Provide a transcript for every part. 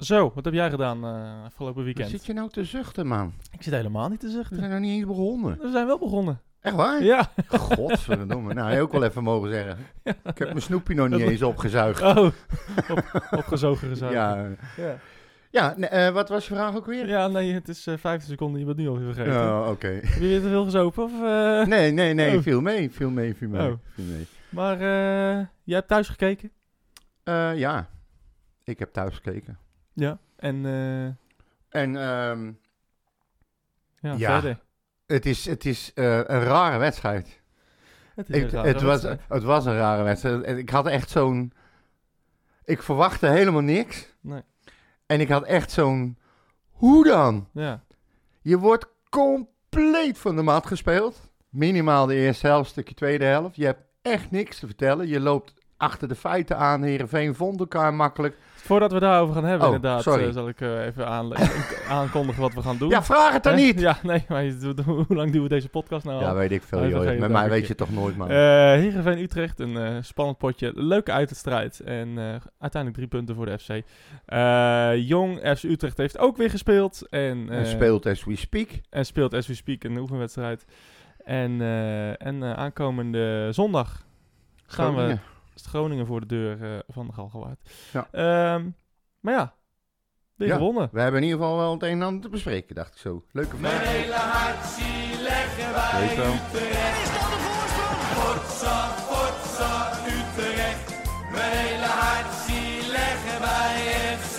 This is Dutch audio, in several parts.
Zo, wat heb jij gedaan eh, afgelopen weekend? zit je nou te zuchten, man? Ik zit helemaal niet te We zuchten. zijn nog niet eens begonnen. We zijn wel begonnen. Echt waar? Ja. Godverdomme. Nou, je ook wel even mogen zeggen. Ik heb mijn snoepje nog niet eens opgezuigd. Oh, op, opgezogen gezogen. Ja, ja. ja nee, eh, wat was je vraag ook weer? Ja, nee, het is 15 seconden. Je bent nu al weer vergeten. Oh, oké. Heb je weer te veel gezopen? Of? Nee, nee, nee. Oh. Viel mee, viel mee, viel mee. Oh. Viel mee. Maar jij hebt thuis gekeken? Ja, ik heb thuis gekeken. Ja. En eh, En ehm, ja, Ja. verder. het is, het is eh, een rare wedstrijd. Het, is een Ik, rare het, was, wedstrijd. het was een rare wedstrijd. En Ik had echt zo'n... Ik verwachtte helemaal niks. Nee. En ik had echt zo'n... Hoe dan? Ja. Je wordt compleet van de mat gespeeld. Minimaal de eerste helft, stukje tweede helft. Je hebt echt niks te vertellen. Je loopt achter de feiten aan. Heerenveen vond elkaar makkelijk. Voordat we daarover gaan hebben, Oh, inderdaad, eh, zal ik eh, even aan, aankondigen wat we gaan doen. Ja, vraag het dan Hè? niet! Ja, nee, maar hoe lang doen we deze podcast nou al? Ja, weet ik veel, Oh, joh. Met mij weet je toch nooit, man. Eh Heerenveen Utrecht, een spannend potje. Leuke uitwedstrijd. En uiteindelijk drie punten voor de FC. Jong FC Utrecht heeft ook weer gespeeld. En, en speelt as we speak. en speelt as we speak een oefenwedstrijd. En, en aankomende zondag gaan we. Is Groningen voor de deur eh, van de Galgenwaard. Ja. Ehm, maar ja, weer Ja. gewonnen. We hebben in ieder geval wel het een en ander te bespreken, dacht ik zo. Leuke vraag. hele hart zie leggen wij. Utrecht. Is dat de voorsprong? Potsa, potsa, Utrecht. Mijn hele hart zie leggen wij FC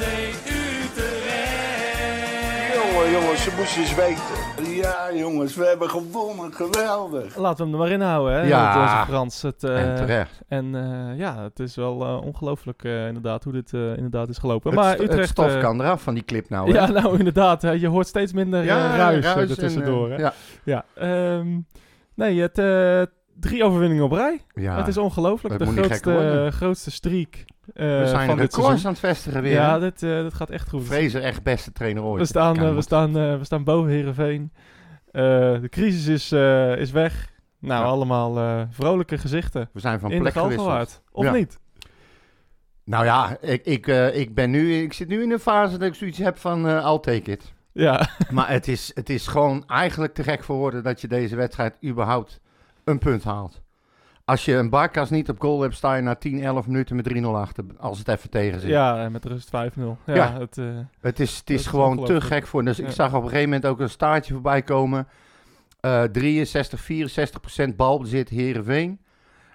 Utrecht. Jongen, jongens, ze moesten eens weten. Ja, jongens, we hebben gewonnen. Geweldig. Laten we hem er maar in houden, hè? Ja. met onze Frans. Het, eh, en terecht. En eh, ja, het is wel eh, ongelooflijk eh, inderdaad hoe dit eh, inderdaad is gelopen. Het, maar het stof eh, kan eraf van die clip nou, hè? ja, nou inderdaad. hè, je hoort steeds minder ja, ruis, eh, ruis er en, tussendoor. eh, hè. ja. Ja, ehm, nee, het, eh, drie overwinningen op rij. ja. het is ongelooflijk. De grootste, grootste streak eh, We zijn van dit records aan het vestigen weer. Ja, dit, eh, dit gaat echt goed. Fraser echt beste trainer ooit. We staan, eh, we, staan, eh, we staan boven Heerenveen. Eh, de crisis is, eh, is weg. Nou, Ja. allemaal eh, vrolijke gezichten. We zijn van in plek gewisseld. Of Ja. niet? Nou ja, ik, ik, eh, ik, ben nu, ik zit nu in een fase dat ik zoiets heb van eh I'll take it. Ja, Maar het is, het is gewoon eigenlijk te gek voor woorden dat je deze wedstrijd überhaupt een punt haalt. Als je een Barkas niet op goal hebt, sta je na 10, 11 minuten met 3-0 achter. Als het even tegen zit. ja en met rust 5-0. Ja, Ja. Het, eh, Het is, het is gewoon te gek voor. Dus ik zag op een gegeven moment ook een staartje voorbij komen. Eh 63, 64 procent balbezit Heerenveen.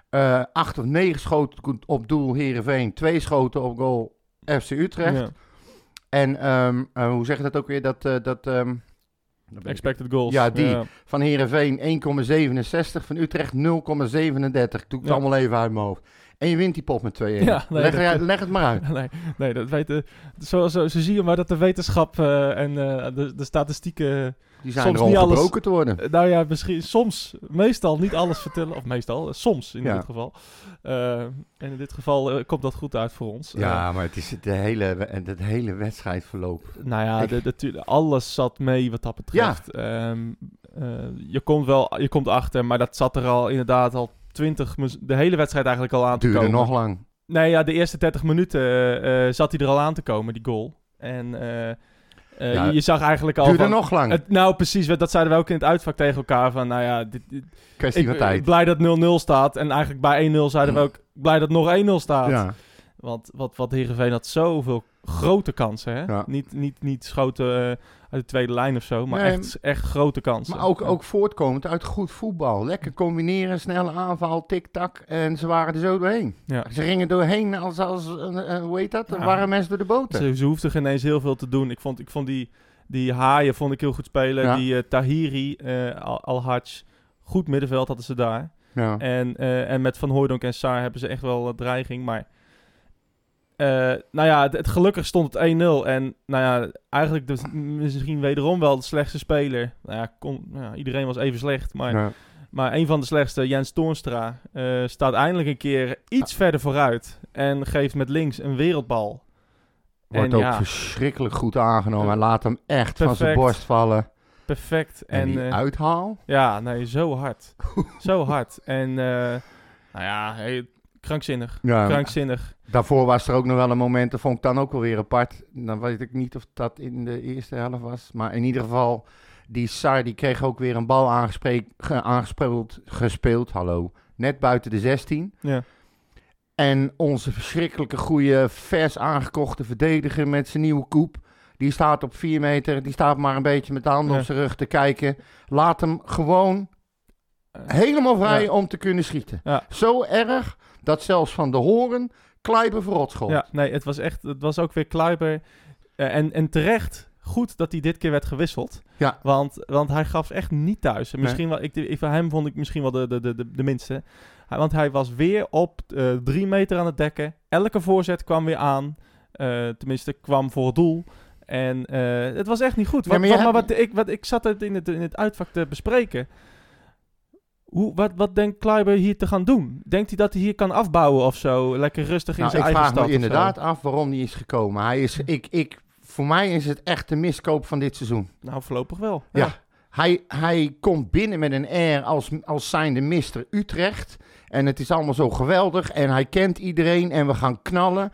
Eh 8 of 9 schoten op doel Heerenveen. 2 schoten op goal FC Utrecht. ja. En eh, hoe zeg je dat ook weer? Dat, dat, ehm, ik- Expected goals. Ja, die. van Heerenveen 1,67. Van Utrecht 0,37. Doe ik het allemaal even uit mijn hoofd. En je wint die pot met 2-1. Ja, nee, leg, dat- leg het maar uit. Nee, nee, dat weten. Zo, zo, zo zie je maar dat de wetenschap eh, en eh, de, de statistieken. Die zijn Soms er niet alles- gebroken te worden. eh, nou ja, misschien soms, meestal niet alles vertellen. Of meestal, soms in Ja. dit geval. En in dit geval komt dat goed uit voor ons. Ja, maar het is de hele, het hele wedstrijdverloop. Nou ja, de, alles zat mee wat dat betreft. Ehm, eh, je, komt wel, je komt achter, maar dat zat er al inderdaad al 20, mis- de hele wedstrijd eigenlijk al aan te Duurde komen. nog lang. Nee, ja, de eerste 30 minuten eh, zat hij er al aan te komen, die goal. En eh, Ja, je, zag eigenlijk al. Duurde van- nog lang. Het, nou, precies, dat zeiden we ook in het uitvak tegen elkaar. Van, nou ja, dit, dit- Kwestie ik van tijd. blij dat 0-0 staat. En eigenlijk bij 1-0 zeiden we ook blij dat nog 1-0 staat. Ja. Want wat, wat Heerenveen had zoveel grote kansen. Hè? Ja. Niet, niet, niet schoten uit de tweede lijn of zo, maar Nee, echt, echt grote kansen. Maar ook, Ja. ook voortkomend uit goed voetbal. Lekker combineren, snelle aanval, tik-tak. En ze waren er zo doorheen. Ja. Ze gingen doorheen als, als eh, eh, hoe heet dat? Ja. waren mensen door de boten. Ze, ze hoefden geen eens heel veel te doen. Ik vond, ik vond die, die haaien vond ik heel goed spelen. Die eh, Tahiri, eh Al- Al-Hajj, goed middenveld hadden ze daar. Ja. En, eh, en met Van Hooydonk en Saar hebben ze echt wel eh, dreiging. Maar eh, nou ja, het, het- gelukkig stond het 1-0. En nou ja, eigenlijk dus misschien wederom wel de slechtste speler. Nou ja, kon, nou ja, iedereen was even slecht. Maar, Ja. maar een van de slechtste, Jens Toornstra, eh, staat eindelijk een keer iets verder vooruit. En geeft met links een wereldbal. Wordt en ook ja, verschrikkelijk goed aangenomen. Hij laat hem echt van zijn borst vallen. perfect. En, En, die eh, uithaal. Ja, nee, zo hard. zo hard. En, eh, nou ja, hey, krankzinnig. Ja, Krankzinnig. Daarvoor was er ook nog wel een moment, dat vond ik dan ook wel weer apart. Dan weet ik niet of dat in de eerste helft was. Maar in ieder geval, die Sar die kreeg ook weer een bal aangespeeld, gespeeld, hallo, net buiten de 16. Ja. En onze verschrikkelijke goede, vers aangekochte verdediger met zijn nieuwe koep. Die staat op 4 meter, die staat maar een beetje met de handen Ja. op zijn rug te kijken. Laat hem gewoon Eh, helemaal vrij Ja. om te kunnen schieten. Ja. Zo erg dat zelfs van de horen Kleiber verrot schoot. Ja, nee, het was echt, het was ook weer Kluiber. Eh, en, en terecht goed dat hij dit keer werd gewisseld. Ja. Want, want hij gaf echt niet thuis. En Misschien wel, ik, ik, van hem vond ik misschien wel de, de, de, de, minste. Hij- Want hij was weer op eh, drie meter aan het dekken. Elke voorzet kwam weer aan. Eh, tenminste, kwam voor het doel. En het was echt niet goed. Ja, Wat, maar je wat- maar wat, ik, wat, ik zat het in, het in het uitvak te bespreken. Hoe, wat, wat denkt Kluiber hier te gaan doen? Denkt hij dat hij hier kan afbouwen of zo? Lekker rustig in Nou, zijn ik eigen vraag stad me of zo? inderdaad af waarom die is gekomen. Hij is, ik, ik, voor mij is het echt de miskoop van dit seizoen. Nou, voorlopig wel. Ja. Hij, hij komt binnen met een air als, als zijnde Mister Utrecht. En het is allemaal zo geweldig. En hij kent iedereen en we gaan knallen.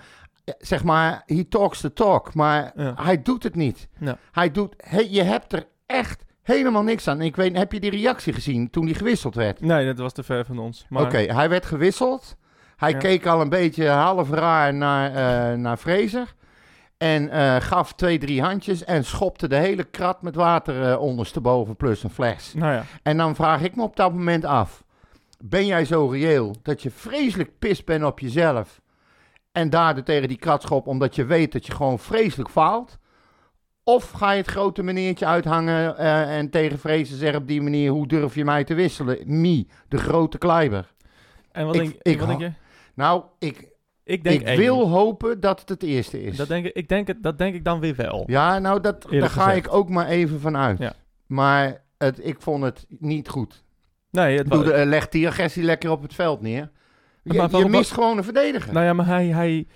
Zeg maar, he talks the talk. Maar Ja. hij doet het niet. Ja. Hij doet, he- je hebt er echt helemaal niks aan. Ik weet, heb je die reactie gezien toen hij gewisseld werd? Nee, dat was te ver van ons. Maar, Oké, hij werd gewisseld. Hij Ja. keek al een beetje half raar naar, eh naar Fraser. En eh, gaf twee, drie handjes en schopte de hele krat met water eh, ondersteboven plus een fles. Nou ja, En dan vraag ik me op dat moment af. Ben jij zo reëel dat je vreselijk pist bent op jezelf en daardoor tegen die krat schopt omdat je weet dat je gewoon vreselijk faalt? Of ga je het grote meneertje uithangen eh, en tegen Fraser zeggen op die manier, hoe durf je mij te wisselen? Mie, de grote kleiber. en wat Ik- denk, ik wat denk je? Nou, ik, Ik denk ik wil hopen dat het het eerste is. Dat denk ik, ik denk het, dat denk ik dan weer wel. Ja, nou, dat, daar ga ik ook maar even van uit. Ja. Maar het, ik vond het niet goed. Nee, het wa- eh, leg die agressie lekker op het veld neer. Je, Maar je mist gewoon een verdediger. nou ja, maar hij, hij...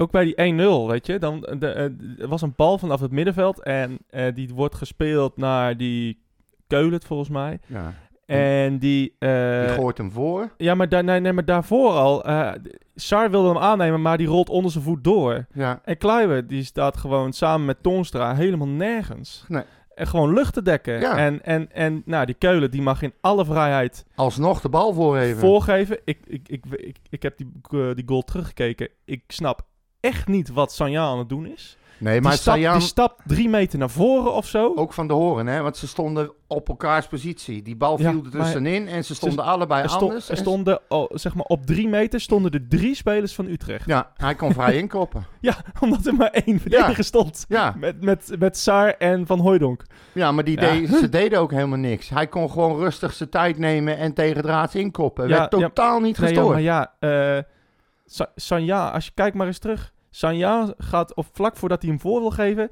Ook bij die 1-0, weet je. Dan, de, eh, er was een bal vanaf het middenveld. En eh, die wordt gespeeld naar die Keulen, volgens mij. ja, En die... eh, die gooit hem voor. ja, maar, daar, nee, nee, maar daarvoor al... eh Sar wilde hem aannemen, maar die rolt onder zijn voet door. Ja, En Kluiver, die staat gewoon samen met Toonstra helemaal nergens. Nee. En gewoon lucht te dekken. Ja. En, en, en nou, die Keulen, die mag in alle vrijheid alsnog de bal voorgeven. voorgeven. Ik, ik, ik, ik, ik heb die, eh, die goal teruggekeken. Ik snap echt niet wat Sanja aan het doen is. nee, maar die, stap, Sayan, die stapt drie meter naar voren of zo. ook van de horen, hè, want ze stonden op elkaars positie. Die bal Ja, viel er maar- tussenin en ze stonden allebei er, anders. er En- stonden, oh, zeg maar, op drie meter stonden er drie spelers van Utrecht. Ja, hij kon vrij inkoppen. Ja, omdat er maar één verdediger stond. Ja, Met, met, met Saar en Van Hooijdonk. ja maar die Ja. deed- ze deden ook helemaal niks. Hij kon gewoon rustig zijn tijd nemen en tegen draads inkoppen. Werd totaal niet Nee, ja, gestoord. maar ja, Sa- Sanja, als je kijkt maar eens terug. Sanja gaat, of vlak voordat hij hem voor wil geven,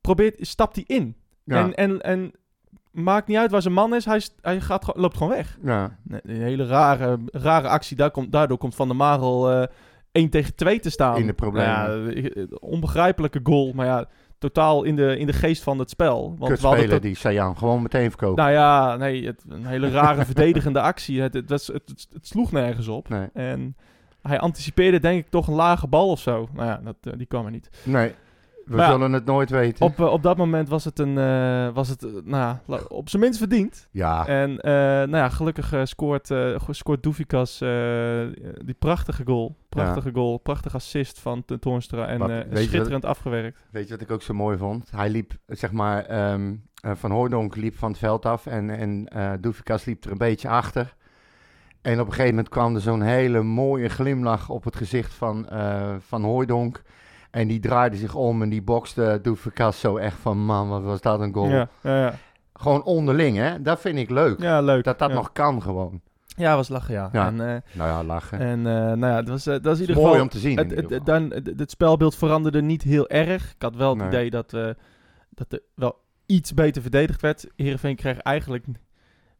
probeert, stapt hij in. Ja, En, en, en maakt niet uit waar zijn man is, hij, hij gaat, loopt gewoon weg. ja. Een hele rare, rare actie, Daar komt, daardoor komt Van der Marel eh 1 tegen 2 te staan. In de problemen. Ja, onbegrijpelijke goal, maar ja, totaal in de, in de geest van het spel. Want we hadden Kutspeler tot- die Sayan gewoon meteen verkopen. nou ja, nee, het, een hele rare verdedigende actie. Het, het, was, het, het, het sloeg nergens op. Nee, En hij anticipeerde denk ik toch een lage bal of zo. Nou ja, dat, eh, die kwam er niet. nee. We Maar ja, zullen het nooit weten. Op, eh, op dat moment was het, een, eh, was het nou op zijn minst verdiend. Ja, En nou ja, gelukkig scoort, scoort Doefikas die prachtige goal. Prachtige goal, prachtig assist van Toornstra en Wat- schitterend afgewerkt. weet je wat ik ook zo mooi vond? Hij liep, zeg maar, ehm, eh, Van Hooydonk liep van het veld af en, en Doefikas liep er een beetje achter. En op een gegeven moment kwam er zo'n hele mooie glimlach op het gezicht van, eh van Hooydonk. En die draaide zich om en die bokste Doefikas zo echt van, man, wat was dat een goal. Ja, ja, ja. Gewoon onderling, hè? Dat vind ik leuk. ja, leuk. Dat dat ja. nog kan gewoon. Ja, was lachen, ja. Ja. En, eh, Nou ja, lachen. en eh, nou ja, dat was, dat was in ieder Mooi geval... om te zien Het, dan, het, het spelbeeld veranderde niet heel erg. Ik had wel het Nee. idee dat, eh, dat er wel iets beter verdedigd werd. Heerenveen kreeg eigenlijk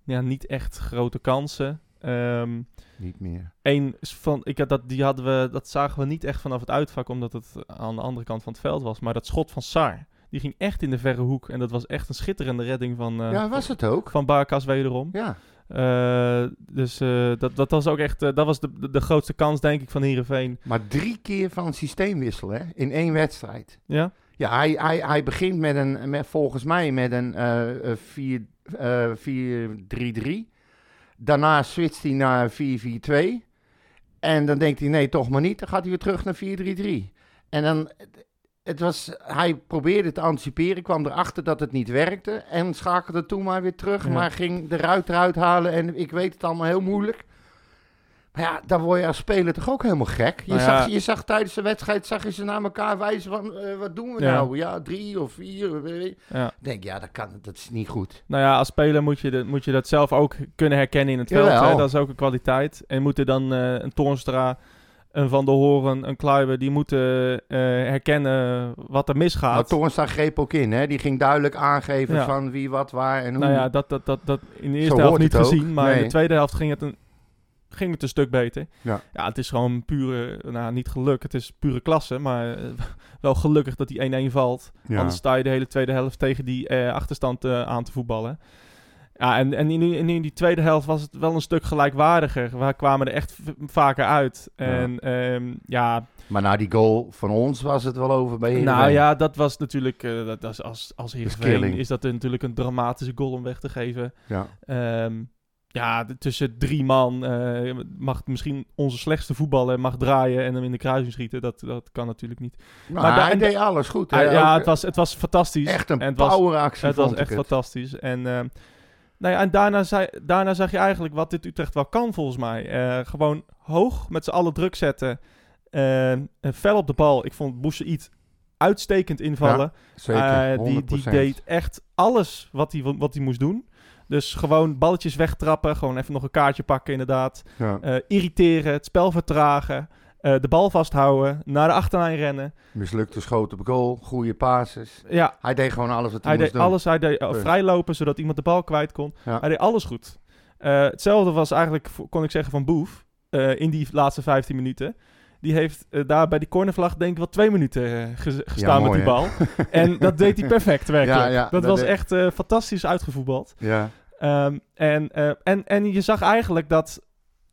ja, niet echt grote kansen. Ehm Niet meer. Eén van, ik had dat, die hadden we, dat zagen we niet echt vanaf het uitvak, omdat het aan de andere kant van het veld was. Maar dat schot van Sar, die ging echt in de verre hoek. En dat was echt een schitterende redding van, eh ja, was het ook. van Barkas wederom. Ja. Eh, dus eh, dat, dat was ook echt dat was de, de, de grootste kans, denk ik, van Heerenveen. Maar drie keer van systeemwissel, hè? In één wedstrijd. Ja? Ja, hij, hij, hij begint met een, met, volgens mij met een eh, eh, vier- eh, 4-3-3. Daarna switcht hij naar 4-4-2. En dan denkt hij, nee, toch maar niet. Dan gaat hij weer terug naar 4-3-3. En dan, het was, hij probeerde te anticiperen, kwam erachter dat het niet werkte. En schakelde toen maar weer terug, Ja. maar ging de ruit eruit halen. En ik weet het allemaal heel moeilijk. Maar ja, dan word je als speler toch ook helemaal gek. Je, Nou ja. zag, je zag tijdens de wedstrijd, zag je ze naar elkaar wijzen van, eh, wat doen we Ja. nou? Ja, drie of vier. Ja. Denk, ja, dat, kan, dat is niet goed. Nou ja, als speler moet je, de, moet je dat zelf ook kunnen herkennen in het veld. Hè? Dat is ook een kwaliteit. En moeten dan eh, een Toornstra, een Van der Horen, een Kluiber... die moeten eh, herkennen wat er misgaat. Nou, Toornstra greep ook in, hè. Die ging duidelijk aangeven van wie, wat, waar en hoe. Nou ja, dat, dat, dat, dat in de Zo eerste helft niet gezien. Maar in de tweede helft ging het een, ging het een stuk beter. Ja. ja, het is gewoon pure, nou niet geluk, het is pure klasse. Maar eh, wel gelukkig dat die 1-1 valt. Ja. Anders sta je de hele tweede helft tegen die eh, achterstand eh, aan te voetballen. Ja, en, en in, die- in die tweede helft was het wel een stuk gelijkwaardiger. We kwamen er echt vaker uit. En ehm, ja, Maar na die goal van ons was het wel over bij Heerenveen. nou ja, dat was natuurlijk, eh, dat, dat is als, als Heerenveen is dat natuurlijk een dramatische goal om weg te geven. Ja. Ehm, ja, tussen drie man eh, mag misschien onze slechtste voetballer mag draaien en hem in de kruising schieten. Dat, dat kan natuurlijk niet. Maar, hij deed alles goed. ja, het was, het was fantastisch. echt een En het poweractie Het was echt het. fantastisch. En, ehm, nou ja, en daarna, zei, daarna zag je eigenlijk wat dit Utrecht wel kan, volgens mij. Eh, gewoon hoog met z'n allen druk zetten. En fel op de bal. Ik vond Boussaïd uitstekend invallen. Zeker, die, 100%. die deed echt alles wat hij wat hij moest doen. Dus gewoon balletjes wegtrappen. Gewoon even nog een kaartje pakken, inderdaad. Ja. Eh, irriteren, het spel vertragen. eh, de bal vasthouden. Naar de achterlijn rennen. Mislukte schoot op goal, goede passes. Ja, Hij deed gewoon alles wat hij, hij moest deed doen. alles. Hij deed uh, vrijlopen, zodat iemand de bal kwijt kon. Ja. Hij deed alles goed. Hetzelfde was eigenlijk, kon ik zeggen, van Boef. in die laatste 15 minuten. Die heeft eh, daar bij die cornervlag denk ik wel twee minuten eh, ge- gestaan mooi, met die bal. en dat deed hij perfect, werkelijk. Ja, ja, dat, dat was deed- echt eh, fantastisch uitgevoetbald. Ja. Ehm, en, en, en je zag eigenlijk dat,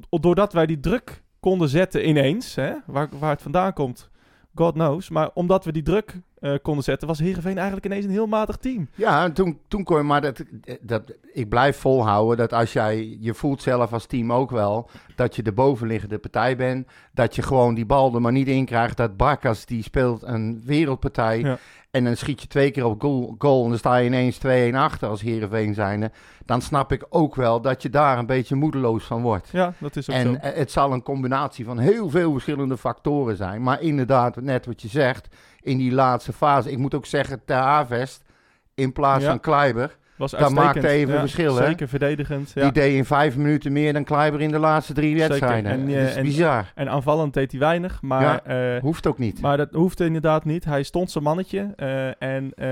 doordat wij die druk konden zetten ineens, hè, waar, waar het vandaan komt, God knows. Maar omdat we die druk eh, konden zetten, was Heerenveen eigenlijk ineens een heel matig team. Ja, en toen, toen kon je maar dat, dat. Ik blijf volhouden dat als jij. Je voelt zelf als team ook wel. dat je de bovenliggende partij bent. Dat je gewoon die bal er maar niet in krijgt. Dat Barkas die speelt een wereldpartij. Ja. En dan schiet je twee keer op goal, goal en dan sta je ineens 2-1 achter als Heerenveen zijnde. Dan snap ik ook wel dat je daar een beetje moedeloos van wordt. Ja, dat is ook En zo. het zal een combinatie van heel veel verschillende factoren zijn. Maar inderdaad, net wat je zegt, in die laatste fase. Ik moet ook zeggen, Ter Havest in plaats Ja. van Kleiber. Was dat maakte even Ja, verschil, hè? Zeker, verdedigend. Ja. Die deed in vijf minuten meer dan Kleiber in de laatste drie wedstrijden. En, dat eh, is en- bizar. En aanvallend deed hij weinig, maar, Ja. eh, Hoeft ook niet. maar dat hoefde inderdaad niet. Hij stond zijn mannetje eh, en eh,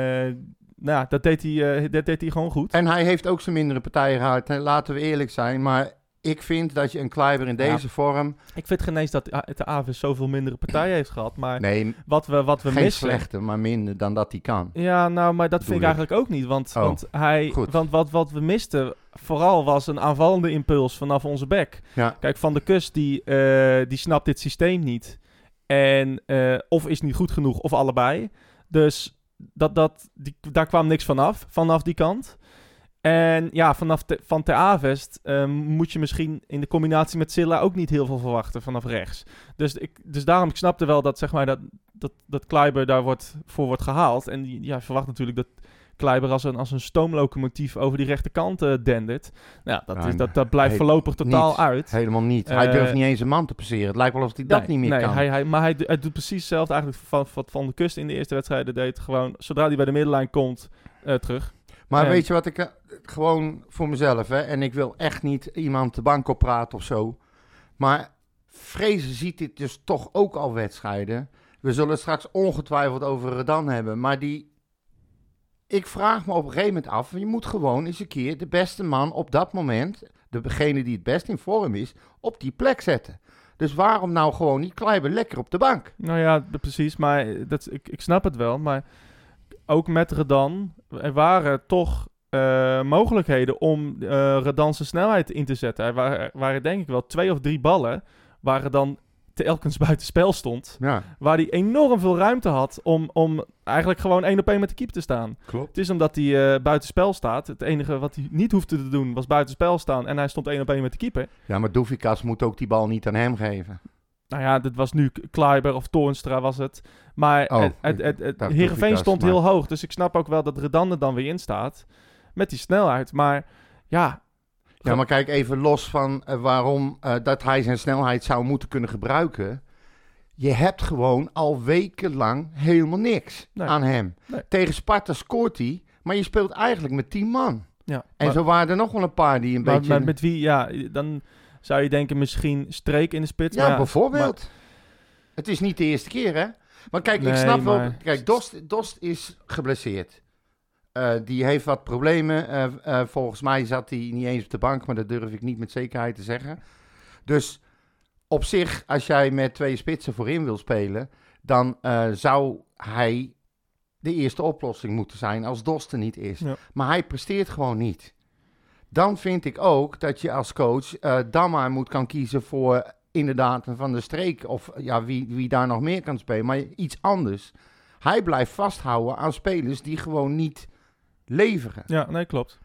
nou, ja, dat, deed hij, eh, dat deed hij gewoon goed. En hij heeft ook zijn mindere partijen gehad. Laten we eerlijk zijn. Maar ik vind dat je een Kleiber in deze vorm... Ik vind geen eens dat de Avis zoveel mindere partijen heeft gehad, maar Nee, wat we, wat we geen missen... slechte, maar minder dan dat hij kan. Ja, nou, maar dat vind ik eigenlijk ook niet. Want, Oh, want, hij, goed. want wat, wat we misten, vooral was een aanvallende impuls vanaf onze back. Ja. Kijk, Van de Kust, die, eh, die snapt dit systeem niet. En eh, of is niet goed genoeg, of allebei. Dus dat, dat, die, daar kwam niks vanaf, vanaf die kant. En ja, vanaf te, van Ter Avest eh, moet je misschien in de combinatie met Silla ook niet heel veel verwachten vanaf rechts. Dus, ik, dus daarom, ik snapte wel dat, zeg maar, dat, dat, dat Kleiber daar wordt, voor wordt gehaald. En die, ja, verwacht natuurlijk dat Kleiber als een, als een stoomlocomotief over die rechterkant eh dendert. Nou, dat, is, dat, dat blijft voorlopig totaal niet. uit. Helemaal niet. hij Eh, durft niet eens een man te passeren. Het lijkt wel of hij dat Nee, niet meer nee, kan. Hij, hij, maar hij, hij doet precies hetzelfde eigenlijk van, van, van de kust in de eerste wedstrijden deed. Gewoon, zodra hij bij de middenlijn komt, eh, terug. Maar weet je wat ik... eh, Gewoon voor mezelf, hè. En ik wil echt niet iemand de bank op praten of zo. Maar Vrezen ziet dit dus toch ook al wedstrijden. We zullen het straks ongetwijfeld over Redan hebben. Maar die... Ik vraag me op een gegeven moment af... Je moet gewoon eens een keer de beste man op dat moment... Degene die het best in vorm is... Op die plek zetten. Dus waarom nou gewoon niet Kleiber lekker op de bank? Nou ja, precies. Maar dat, ik, ik snap het wel. Maar ook met Redan, er waren toch eh, mogelijkheden om eh Redan zijn snelheid in te zetten. Er waren, waren denk ik wel twee of drie ballen waar Redan telkens buiten spel stond. Ja, Waar hij enorm veel ruimte had om, om eigenlijk gewoon één op één met de keeper te staan. klopt. Het is omdat hij eh buiten spel staat. Het enige wat hij niet hoefde te doen was buiten spel staan. En hij stond één op één met de keeper. Ja, maar Doefikas moet ook die bal niet aan hem geven. Nou ja, dit was nu K- Kleiber of Toornstra was het. Maar Oh, het, het, het, Heerenveen stond maar- heel hoog. Dus ik snap ook wel dat Redan er dan weer in staat. Met die snelheid. Maar ja, Ja, maar kijk even los van eh, waarom eh, dat hij zijn snelheid zou moeten kunnen gebruiken. Je hebt gewoon al wekenlang helemaal niks Nee. aan hem. Nee. Tegen Sparta scoort hij, maar je speelt eigenlijk met 10 man. ja. En maar, zo waren er nog wel een paar die een maar, beetje... maar met wie, ja, dan zou je denken misschien Streek in de spits. ja, maar bijvoorbeeld. Het is niet de eerste keer, hè? Maar kijk, ik snap wel... Kijk, Dost, Dost is geblesseerd. Eh, die heeft wat problemen. Eh, eh, volgens mij zat hij niet eens op de bank, maar dat durf ik niet met zekerheid te zeggen. Dus op zich, als jij met twee spitsen voorin wil spelen, dan zou hij de eerste oplossing moeten zijn als Dost er niet is. Ja. Maar hij presteert gewoon niet. Dan vind ik ook dat je als coach eh dan maar moet kan kiezen voor inderdaad een van de streek. Of ja, wie, wie daar nog meer kan spelen. Maar iets anders. Hij blijft vasthouden aan spelers die gewoon niet leveren. Ja, nee, klopt.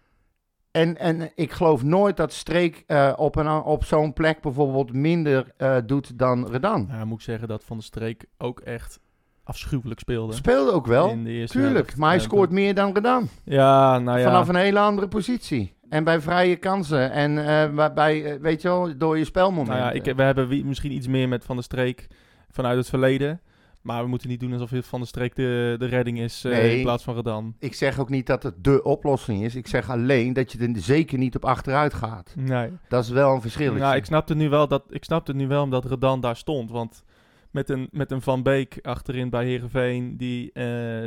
En, en ik geloof nooit dat Streek eh, op, een, op zo'n plek bijvoorbeeld minder eh, doet dan Redan. Nou, moet ik zeggen dat Van der Streek ook echt afschuwelijk speelde. Speelde ook wel, in de eerste tuurlijk. helft. Maar hij Ja, scoort meer dan Redan. Ja, nou ja. Vanaf een hele andere positie. En bij vrije kansen. En bij- eh, weet je wel, door je spelmomenten. Nou ja, ik, we hebben wie- misschien iets meer met Van der Streek vanuit het verleden. Maar we moeten niet doen alsof Van der Streek de, de redding is eh, Nee. in plaats van Redan. Ik zeg ook niet dat het de oplossing is. Ik zeg alleen dat je er zeker niet op achteruit gaat. Nee. Dat is wel een verschil. Nou, ik snapte nu wel dat ik snapte nu wel omdat Redan daar stond. Want met een, met een Van Beek achterin bij Herenveen die,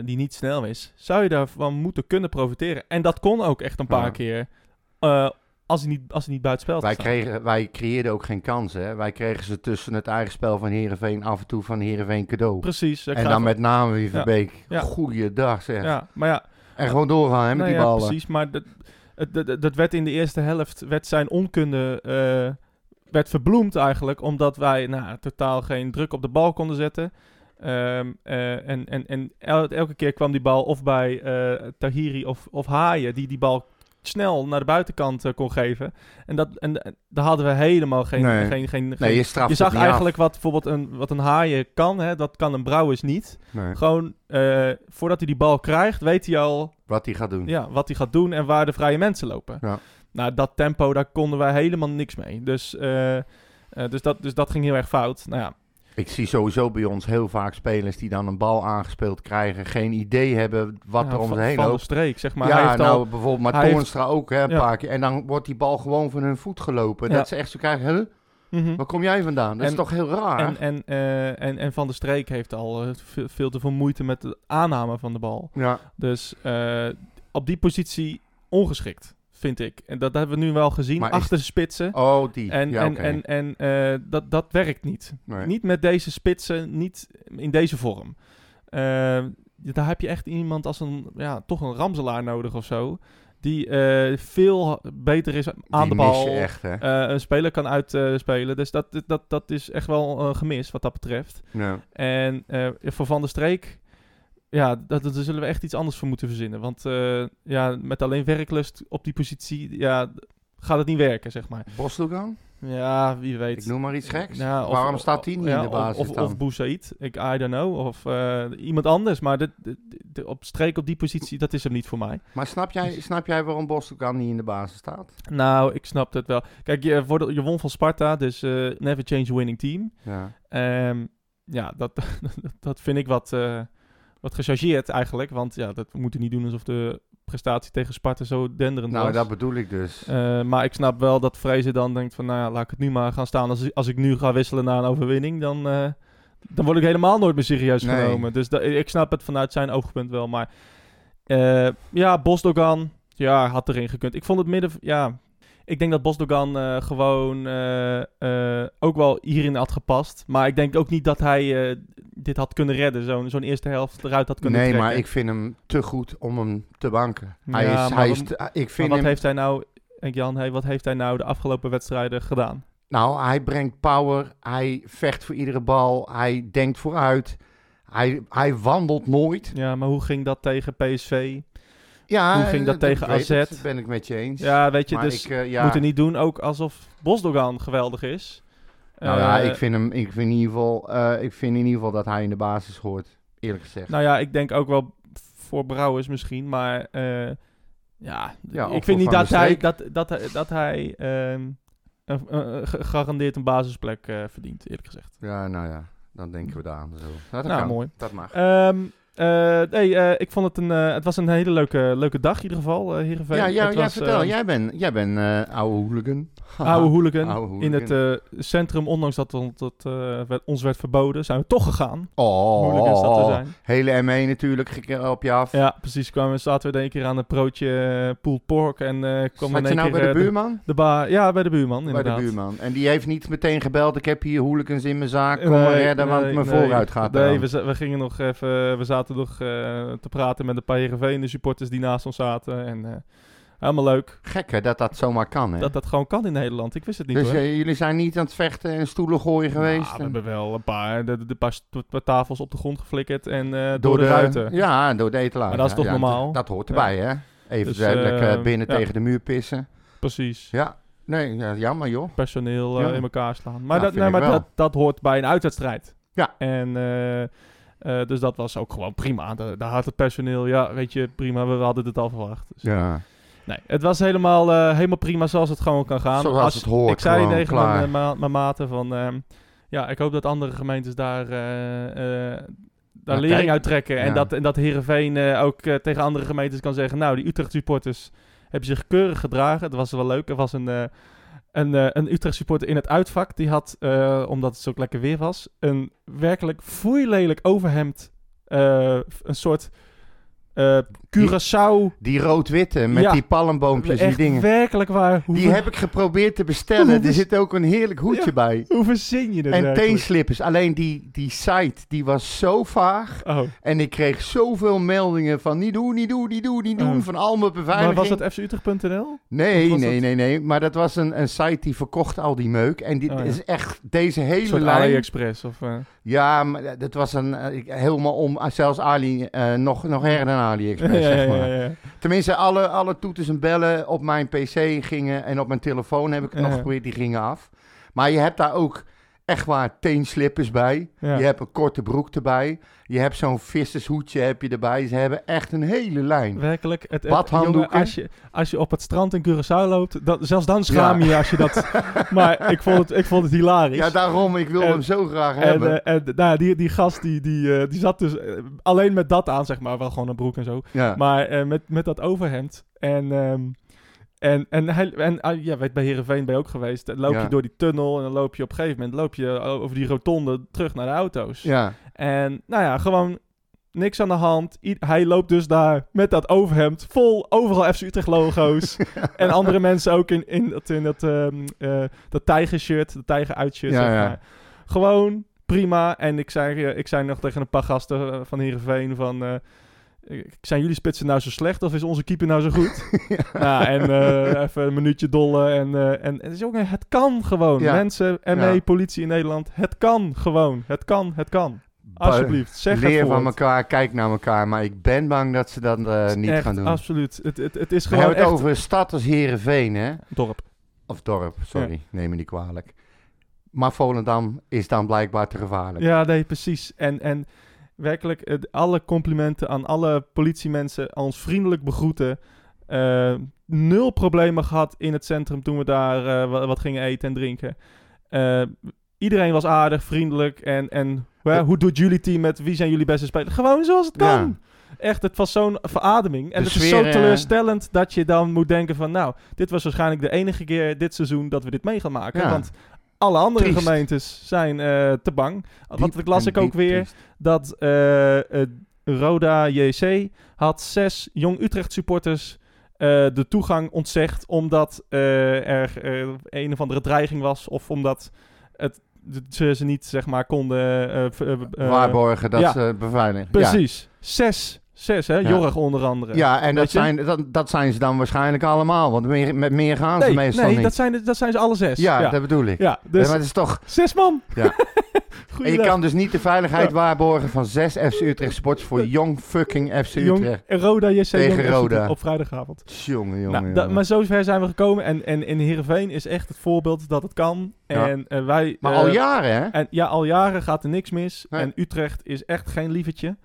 die niet snel is, zou je daarvan moeten kunnen profiteren. En dat kon ook echt een paar Ja. keer. Eh, als hij niet, als hij niet buiten spel wij, kregen, wij creëerden ook geen kansen. Hè. Wij kregen ze tussen het eigen spel van Herenveen af en toe van Herenveen cadeau. Precies. En dan met name wie Verbeek. Ja. Goeiedag zeg. Ja, maar ja, En gewoon doorgaan hè, met nou die ja, ballen. precies. Maar dat, dat, dat werd in de eerste helft, werd zijn onkunde, eh, werd verbloemd eigenlijk, omdat wij nou, totaal geen druk op de bal konden zetten. Ehm, eh, en en, en el- elke keer kwam die bal of bij eh, Tahiri of, of Haaien, die die bal snel naar de buitenkant eh, kon geven. En, dat, en, daar hadden we helemaal geen... Nee. geen, geen, Nee, geen- je zag eigenlijk wat bijvoorbeeld een, wat een Haaien kan, hè, dat kan een Brouwers niet. Nee, Gewoon, eh, voordat hij die bal krijgt, weet hij al wat hij gaat doen. ja, wat hij gaat doen en waar de vrije mensen lopen. Ja. Nou, dat tempo, daar konden wij helemaal niks mee. Dus, eh, dus, dat, dus dat ging heel erg fout. Nou ja, Ik zie sowieso bij ons heel vaak spelers die dan een bal aangespeeld krijgen. Geen idee hebben wat ja, er om ze heen loopt. streek, zeg maar. hij ja, heeft nou al, bijvoorbeeld, maar hij heeft- Toornstra ook hè, een Ja. paar keer. En dan wordt die bal gewoon van hun voet gelopen. Dat ze echt zo krijgen, huh? Mhm. waar kom jij vandaan? Dat is toch heel raar? en, en, eh, en, en Van der Streek heeft al eh, veel, veel te veel moeite met de aanname van de bal. ja, Dus eh, op die positie ongeschikt, vind ik. En dat hebben we nu wel gezien, Maar is- achter de spitsen. oh die. En, ja, en, en, en eh, dat, dat werkt niet. Nee. Niet met deze spitsen, niet in deze vorm. Eh, daar heb je echt iemand als een, ja, toch een ramselaar nodig of zo. Die eh, veel beter is aan Die de bal. echt, hè? een speler kan uitspelen. dus dat, dat, dat is echt wel een gemis wat dat betreft. ja. En voor Van der Streek, ja, dat, daar zullen we echt iets anders voor moeten verzinnen. Want eh, ja, met alleen werklust op die positie, ja, gaat het niet werken, zeg maar. Bosdogan? Ja, wie weet. Ik noem maar iets geks. Ja, of- Waarom staat die niet ja, in de basis Of, of, of Boussaïd, ik, I don't know. Of eh, iemand anders. Maar dit, dit- dit- op streek op die positie, dat is hem niet voor mij. Maar snap jij, snap jij waarom Bosdogan niet in de basis staat? Nou, ik snap het wel. Kijk, je, voor de- je won van Sparta, dus eh, never change a winning team. Ja. Ehm, ja, dat, dat vind ik wat, wat gechargeerd eigenlijk. Want ja, dat, moeten niet doen alsof de prestatie tegen Sparta zo denderend Nou, was. dat bedoel ik dus. Eh, maar ik snap wel dat Vrezen dan denkt van, nou ja, laat ik het nu maar gaan staan. Als, als ik nu ga wisselen naar een overwinning, dan, eh, dan word ik helemaal nooit meer serieus Nee. genomen. Dus da- ik snap het vanuit zijn oogpunt wel. Maar eh, ja, Bosdogan, ja, had erin gekund. Ik vond het midden, ja, ik denk dat Bosdogan eh, gewoon eh, eh, ook wel hierin had gepast. Maar ik denk ook niet dat hij dit had kunnen redden. Zo'n zo'n eerste helft eruit had kunnen Nee, trekken. maar ik vind hem te goed om hem te banken. hij Ja, is, hij is te- ik vind wat hem, heeft hij nou, Jan, hey, wat heeft hij nou de afgelopen wedstrijden gedaan? nou, hij brengt power, hij vecht voor iedere bal, hij denkt vooruit, hij, hij wandelt nooit. Ja, maar hoe ging dat tegen PSV? Ja, Hoe ging dat tegen AZ? ben ik met je eens. Ja, weet je, maar dus ik, eh, ja, moet er niet doen ook alsof Bosdogan geweldig is. Nou ja, Eh, ik vind hem, ik vind in ieder geval, eh, ik vind in ieder geval dat hij in de basis hoort, eerlijk gezegd. Nou ja, ik denk ook wel voor Brouwers misschien, maar ja, Ja, ik vind niet dat hij, dat, dat, hij- dat hij ehm, ge- gegarandeerd een basisplek verdient, eerlijk gezegd. Ja, nou ja, dan denken we daar aan. Zo. Nou, dat Nou, kan. mooi. Dat mag. Ehm, eh, nee, eh, ik vond het een, eh, het was een hele leuke, leuke dag in ieder geval, Heerenveen. ja, ja, ja was, vertel. eh, jij bent jij bent eh oude hooligan. Oude hooligan. Oude In het centrum, ondanks dat het dat, werd- ons werd verboden, zijn we toch gegaan. Oh, Hooligans dat zijn. hele ME natuurlijk op je af. Ja, precies. Kwamen, we- zaten we in één keer aan een broodje pulled pork en kwam in Zat je één nou keer bij de buurman? de bar. Ja, bij de buurman, bij inderdaad. de buurman. En die heeft niet meteen gebeld. Ik heb hier hooligans in mijn zaak. Kom maar redden, want mijn vooruit gaat Nee, we, we gingen nog even... We zaten eh, te praten met een paar Heerenveen supporters die naast ons zaten. En eh, helemaal leuk. Gek hè, dat dat zomaar kan hè. Dat dat gewoon kan in Nederland. Ik wist het niet dus hoor. eh, jullie zijn niet aan het vechten en stoelen gooien geweest? Nou, we en- hebben wel een paar, de, de, de paar, tafels op de grond geflikkerd en door, de, ruiten. Ja, door de etalage. Maar dat is toch Ja, normaal? Dat, dat hoort erbij hè. Even Dus, binnen ja. tegen de muur pissen. Precies. Ja, nee, ja, jammer joh. Personeel Ja. in elkaar slaan. Maar, Ja, dat, nee, maar dat, dat hoort bij een uitwedstrijd. Ja. En eh, dus dat was ook gewoon prima. Daar, had het personeel, ja, weet je, prima. We, we hadden het al verwacht. Dus, Ja. Nee, het was helemaal, eh, helemaal prima zoals het gewoon kan gaan. Zoals het hoort, Ik zei tegen mijn, eh, mijn maten van... ehm, ja, ik hoop dat andere gemeentes daar, daar Ja, lering uit trekken. En dat, en dat Heerenveen ook tegen andere gemeentes kan zeggen... Nou, die Utrecht supporters hebben zich keurig gedragen. Het was wel leuk. Er was een, eh, een, Utrecht supporter in het uitvak. Die had, eh, omdat het zo lekker weer was... een werkelijk foeilelijk overhemd. eh, een soort eh Curaçao... Die rood-witte met Ja. die palmboompjes, die dingen. werkelijk waar. Die heb ik geprobeerd te bestellen. Er zit ook een heerlijk hoedje Ja. bij. hoe verzin je dat En teenslippers. Alleen die, die site, die was zo vaag. Oh. En ik kreeg zoveel meldingen van niet doen, niet doen, niet doen, niet doen. Oh. Van al mijn Maar beveiliging. was dat fcutrecht.nl? Nee, nee, dat- nee, nee. Maar dat was een, een site die verkocht al die meuk. En dit Oh, ja. is echt deze hele soort lijn. AliExpress of... eh, Ja, maar dat was een, eh, ik- helemaal om, zelfs Ali, nog, nog dan AliExpress, ja, zeg ja, maar. ja, ja. Tenminste, alle, alle toeters en bellen op mijn pc gingen en op mijn telefoon heb ik het nog geprobeerd, die gingen af. Maar je hebt daar ook echt waar teenslippers bij. Ja. Je hebt een korte broek erbij. Je hebt zo'n vissershoedje heb je erbij. Ze hebben echt een hele lijn. Werkelijk. Het, het, jongen, als, je, als je op het strand in Curaçao loopt, dan, zelfs dan schaam je je als je dat... maar ik vond het, ik vond het hilarisch. Ja, daarom, ik wil En- hem zo graag en, hebben. eh, en nou, die, die gast die, die, eh, die zat dus eh, alleen met dat aan, zeg maar. Wel gewoon een broek en zo. ja. Maar met, met dat overhemd. En, ehm, en, en, hij, en ah, ja, weet, bij Heerenveen ben je ook geweest. Dan loop Ja. je door die tunnel en dan loop je op een gegeven moment loop je over die rotonde terug naar de auto's. ja. En nou ja, gewoon niks aan de hand. I- hij loopt dus daar met dat overhemd vol overal FC Utrecht logo's. en andere mensen ook in, in dat, in dat, ehm dat tijgershirt, dat tijgeruitshirt. Ja, zeg maar. Gewoon prima. En ik zei, eh, ik zei nog tegen een paar gasten eh, van Heerenveen van... eh, zijn jullie spitsen nou zo slecht of is onze keeper nou zo goed? ja. en eh, even een minuutje dollen. En, eh, en, en het, is ook, het kan gewoon. Ja. Mensen, ME, Ja. politie in Nederland. Het kan gewoon. Het kan, het kan. Alsjeblieft, zeg Leer het van elkaar, kijk naar elkaar. Maar ik ben bang dat ze dat eh, niet Echt, gaan doen. Absoluut. Het, het, het is We gewoon hebben het over een stad als Heerenveen, hè? Dorp. Of dorp, sorry. Neem me niet kwalijk. Maar Volendam is dan blijkbaar te gevaarlijk. Ja, nee, precies. En, en werkelijk, alle complimenten aan alle politiemensen, aan ons vriendelijk begroeten. Eh, nul problemen gehad in het centrum toen we daar eh, wa- wat gingen eten en drinken. Eh, iedereen was aardig, vriendelijk. En, en hoe doet jullie team met wie zijn jullie beste spelers? Gewoon zoals het Ja. kan. Echt, het was zo'n verademing. En De het is zo teleurstellend dat je dan moet denken van... Nou, dit was waarschijnlijk de enige keer dit seizoen dat we dit mee gaan maken. Ja. Want alle andere Triest. gemeentes zijn eh, te bang. Want Diep ik las ik ook weer triest. dat eh, eh, Roda JC had zes Jong Utrecht supporters de toegang ontzegd omdat er een of andere dreiging was of omdat het, ze ze niet zeg maar konden Waarborgen dat ja. ze beveiligen. Ja. Precies. Zes. Zes, hè? Ja. Jorg onder andere. Ja, en dat zijn, dat, dat zijn ze dan waarschijnlijk allemaal. Want meer, met meer gaan ze Nee, meestal nee niet. dat, zijn, dat zijn ze alle zes. ja, ja. dat bedoel ik. Ja, Ja, dus maar het is toch... zes man. Ja. En je kan dus niet de veiligheid waarborgen van zes FC Utrecht sports voor jong fucking FC Jong, Utrecht. Roda JC Tegen Jong Roda. op vrijdagavond. Jongen, jongen, Nou, jongen. maar zover zijn we gekomen. En, en in Heerenveen is echt het voorbeeld dat het kan. En eh, wij... Maar eh, al jaren, hè? En ja, al jaren gaat er niks mis. Nee. En Utrecht is echt geen lievertje.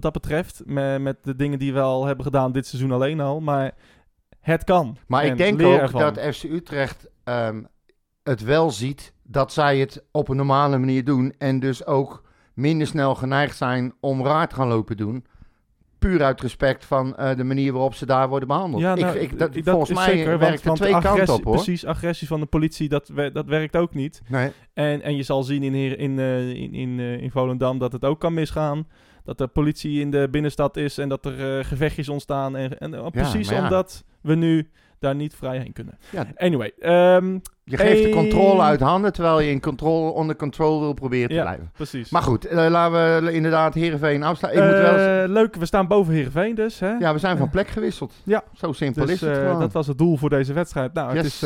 Wat dat betreft. Met, met de dingen die we al hebben gedaan dit seizoen alleen al. Maar het kan. Maar En ik denk ook ervan. dat FC Utrecht ehm, het wel ziet dat zij het op een normale manier doen. En dus ook minder snel geneigd zijn om raar te gaan lopen doen. Puur uit respect van eh, de manier waarop ze daar worden behandeld. Ja, nou, ik, ik, dat, ik- volgens mij zeker, werkt er want twee agressie- kanten op hoor. Precies, agressie van de politie, dat, dat werkt ook niet. Nee. En, en je zal zien in, Heer- in, eh, in, in, eh, in Volendam dat het ook kan misgaan. Dat er politie in de binnenstad is en dat er eh, gevechtjes ontstaan. En, en eh, precies omdat we nu daar niet vrij heen kunnen. Ja. Anyway, ehm, Je geeft de controle uit handen terwijl je in controle, onder control wil proberen te ja, blijven. precies. Maar goed, eh, laten we inderdaad Heerenveen afsluiten. Ik moet wel eens- Eh, leuk, we staan boven Heerenveen dus. Hè? ja, we zijn van plek gewisseld. Ja. Zo simpel Dus is het gewoon. dat was het doel voor deze wedstrijd. Nou, het is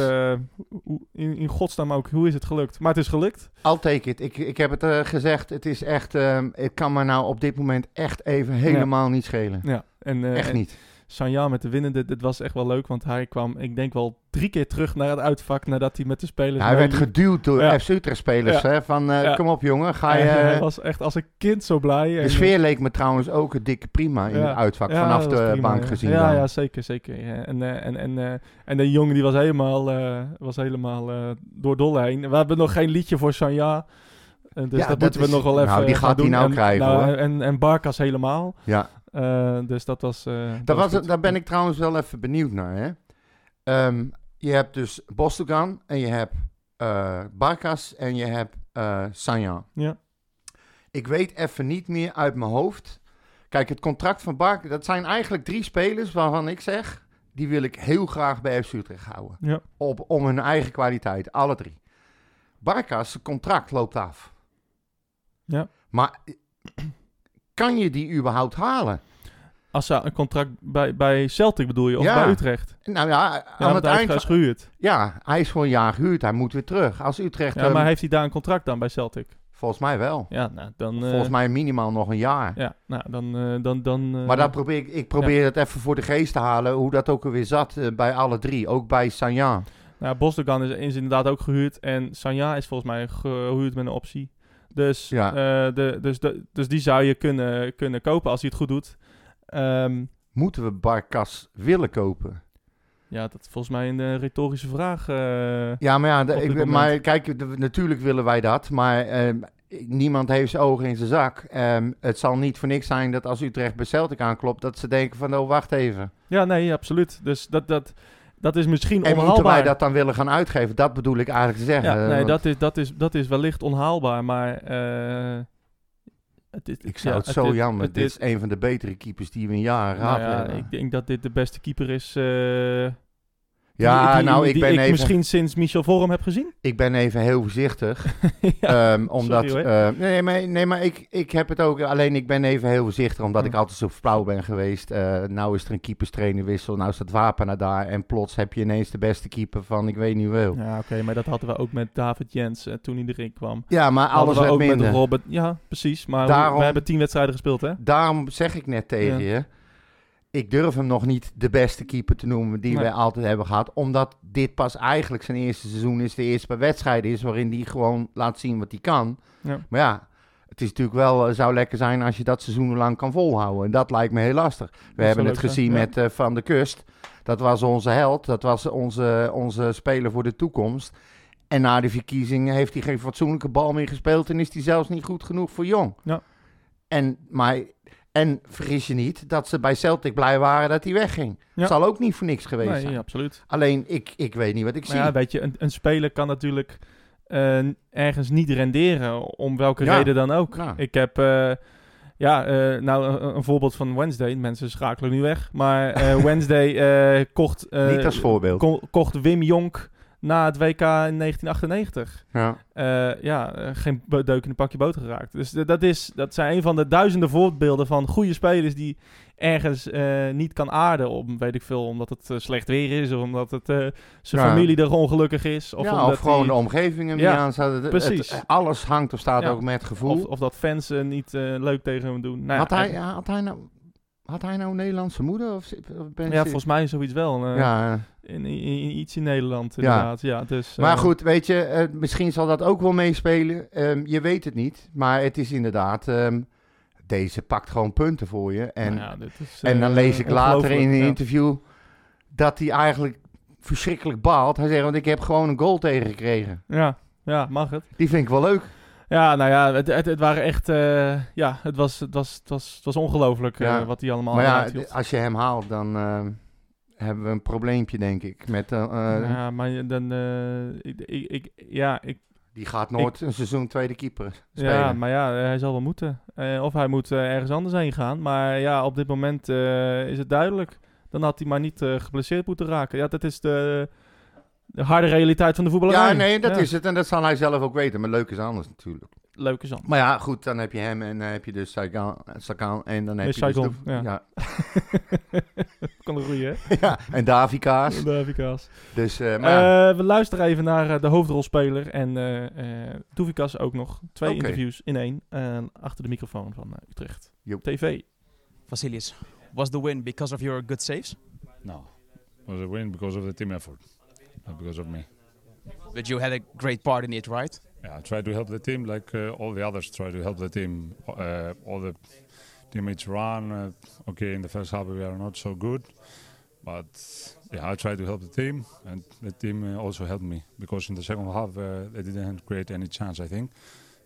in, in godsnaam ook. Hoe is het gelukt? Maar het is gelukt. I'll take it. Ik, ik heb het gezegd. Het is echt. ehm het kan me nou op dit moment echt even helemaal niet schelen. Ja, en, echt en niet. Sanja met de winnende, dit was echt wel leuk. Want hij kwam, ik denk wel drie keer terug naar het uitvak nadat hij met de spelers hij werd geduwd door Ja. FC Utrecht spelers. Ja. Hè, van eh, kom op jongen, ga je. En hij eh, was echt als een kind zo blij. de En, sfeer leek me trouwens ook een dikke prima in het uitvak. vanaf de prima, bank gezien. Ja, dan. ja zeker, zeker. En, eh, en, en, eh, en de jongen die was helemaal, was helemaal door dolle heen. We hebben nog geen liedje voor Sanja. Dus Ja, dat, dat moeten we nog wel even nou, die gaat hij nou en, krijgen, hoor. En, en Barkas helemaal. Ja. Eh, dus dat was... eh, dat Daar, was daar ben ik trouwens wel even benieuwd naar. Hè? Ehm, je hebt dus Bostogan en je hebt eh Barkas en je hebt Sanja. Ja. Ik weet even niet meer uit mijn hoofd. Kijk, het contract van Barkas, dat zijn eigenlijk drie spelers waarvan ik zeg, die wil ik heel graag bij FC Utrecht houden. Ja. Op, om hun eigen kwaliteit, alle drie. Barkas, zijn contract loopt af. Ja. Maar kan je die überhaupt halen? Als ze een contract bij, bij Celtic bedoel je, of Ja. bij Utrecht? Nou ja, aan het hij eind... van- thuis gehuurd. Ja, hij is voor een jaar gehuurd. Hij moet weer terug. Als Utrecht... Ja, maar heeft hij daar een contract dan bij Celtic? Volgens mij wel. Ja, nou, dan... eh, Volgens mij minimaal nog een jaar. Ja, nou, dan... eh, dan, dan eh, Maar dat probeer ik, ik probeer het even voor de geest te halen, hoe dat ook alweer zat bij alle drie. Ook bij Sanja. Nou, Bosdogan is, is inderdaad ook gehuurd. En Sanja is volgens mij gehuurd met een optie. Dus, Ja. eh, de, dus, de, dus die zou je kunnen, kunnen kopen als hij het goed doet. Ehm, Moeten we Barkas willen kopen? ja, dat is volgens mij een eh, retorische vraag. eh. Ja, maar, ja, ik, maar kijk, de- natuurlijk willen wij dat. Maar ehm, niemand heeft zijn ogen in zijn zak. Ehm, het zal niet voor niks zijn dat als Utrecht bij Celtic aanklopt, dat ze denken van, oh, wacht even. ja, nee, absoluut. Dus dat, dat, dat is misschien En moeten onhaalbaar. wij dat dan willen gaan uitgeven? Dat bedoel ik eigenlijk te zeggen. Ja, nee, want dat is, dat, is, dat is wellicht onhaalbaar, maar... eh, het is- Ik zou ja, het zo jammer. het dit is- is een van de betere keepers die we in jaren nou gehad ja, hebben. ik denk dat dit de beste keeper is... eh, Ja, die, nou, ik die ben ik even... misschien sinds Michel Vorm heb gezien. Ik ben even heel voorzichtig. ja. Ehm, omdat, sorry, eh, nee, maar, nee, maar ik, ik heb het ook. Alleen ik ben even heel voorzichtig, omdat Hm. ik altijd zo flauw ben geweest. Eh, nou is er een keeperstrainerwissel, nou staat Wapen naar daar. En plots heb je ineens de beste keeper van ik weet niet wel. Ja, oké, maar dat hadden we ook met David Jens eh, toen hij erin kwam. Ja, maar alles we ook minder. met Robert. Ja, precies. Maar Daarom- we hebben tien wedstrijden gespeeld, hè? Daarom zeg ik net tegen Ja. je. Ik durf hem nog niet de beste keeper te noemen die Nee. wij altijd hebben gehad. Omdat dit pas eigenlijk zijn eerste seizoen is. De eerste paar wedstrijden is waarin hij gewoon laat zien wat hij kan. Ja. Maar ja, het is natuurlijk wel, eh, zou lekker zijn als je dat seizoenenlang kan volhouden. En dat lijkt me heel lastig. We hebben het leuk gezien ja. met eh, Van de Kust. Dat was onze held. Dat was onze, onze speler voor de toekomst. En na de verkiezingen heeft hij geen fatsoenlijke bal meer gespeeld. En is hij zelfs niet goed genoeg voor Jong. Ja. En, maar, en vergis je niet dat ze bij Celtic blij waren dat hij wegging. Ja. Zal ook niet voor niks geweest Nee, zijn. ja, absoluut. Alleen, ik, ik weet niet wat ik Maar zie. ja, weet je, een, een speler kan natuurlijk eh, ergens niet renderen, om welke Ja. reden dan ook. Ja. Ik heb, eh, Ja, eh, nou, een, een voorbeeld van Wednesday. Mensen schakelen nu weg. Maar Wednesday kocht, Niet als voorbeeld. ko- kocht Wim Jonk na het WK in 1998. Ja. Eh, ja, eh, geen deuk in een pakje boter geraakt. Dus dat, is, dat zijn een van de duizenden voorbeelden van goede spelers die ergens eh, niet kan aarden. Om, weet ik veel, omdat het slecht weer is. Of omdat het, zijn Ja. familie er ongelukkig is. Of, ja, omdat of gewoon de omgeving hem Ja, niet het- precies. alles hangt of staat ook met gevoel. of, of dat fans niet leuk tegen hem doen. Nou, had, hij, had, hij nou, had hij nou een Nederlandse moeder? Of, ben ja, volgens mij zoiets wel. eh, ja, in, in- in- iets in Nederland, inderdaad. Ja. dus, Maar eh, goed, weet je, eh, misschien zal dat ook wel meespelen. Ehm, je weet het niet, maar het is inderdaad... ehm, deze pakt gewoon punten voor je. En, nou ja, dit is, en dan lees ik later in een interview... dat hij eigenlijk verschrikkelijk baalt. Hij zegt, want ik heb gewoon een goal tegengekregen. Ja, ja, mag het. Die vind ik wel leuk. Ja, nou ja, het, het, het waren echt... eh, ja, het was, het was, het was, het was ongelooflijk eh, wat hij allemaal maar ja, als je hem haalt, dan ehm, hebben we een probleempje, denk ik. Met, eh, eh, ja, maar dan... eh, ik, ik, ik- ja, ik, Die gaat nooit een seizoen tweede keeper spelen. ja, maar ja, hij zal wel moeten. Eh, of hij moet eh, ergens anders heen gaan. Maar ja, op dit moment eh, is het duidelijk. Dan had hij maar niet eh, geblesseerd moeten raken. Ja, dat is de, de harde realiteit van de voetballerij. Ja, nee, dat Ja. is het. En dat zal hij zelf ook weten. Maar leuk is anders natuurlijk. Leuke zand. Maar ja, goed, dan heb je hem en dan heb je dus Sagan, Sagan en dan heb Nee, je dus de- ja. ja. kan een goeie, hè? ja, en Davy Kaas. De Avika's. Dus, eh, maar ja, Eh, we luisteren even naar eh, de hoofdrolspeler en eh eh Doevikas ook nog. Twee interviews in één. achter de microfoon van Utrecht. TV. Vasilius, was the win because of your good saves? No, it was a win because of the team effort, not because of me. But you had a great part in it, right? Yeah, I try to help the team like uh, all the others try to help the team. Uh, all the teammates run. Uh, okay, in the first half we are not so good, but yeah, I try to help the team, and the team uh, also helped me because in the second half uh, they didn't create any chance. I think.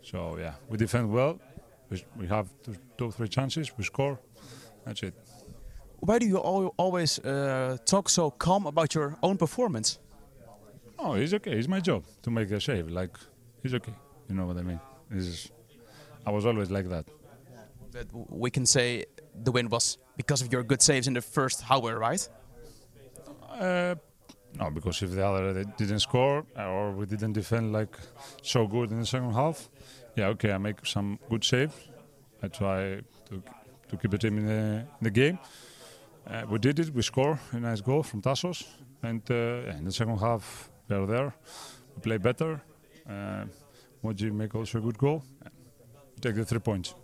So yeah, we defend well. We, we have two, two three chances. We score. That's it. Why do you al- always uh, talk so calm about your own performance? Oh, he's okay. It's my job to make a save. Like, he's okay. You know what I mean? Is, I was always like that. But we can say the win was because of your good saves in the first hour, right? Uh, no, because if the other they didn't score uh, or we didn't defend like so good in the second half, yeah, okay, I make some good saves. I try to to keep the team in the, in the game. Uh, we did it. We score a nice goal from Tassos, and uh, in the second half we are there. We play better. Uh, Moji make also a good goal. We take the three points.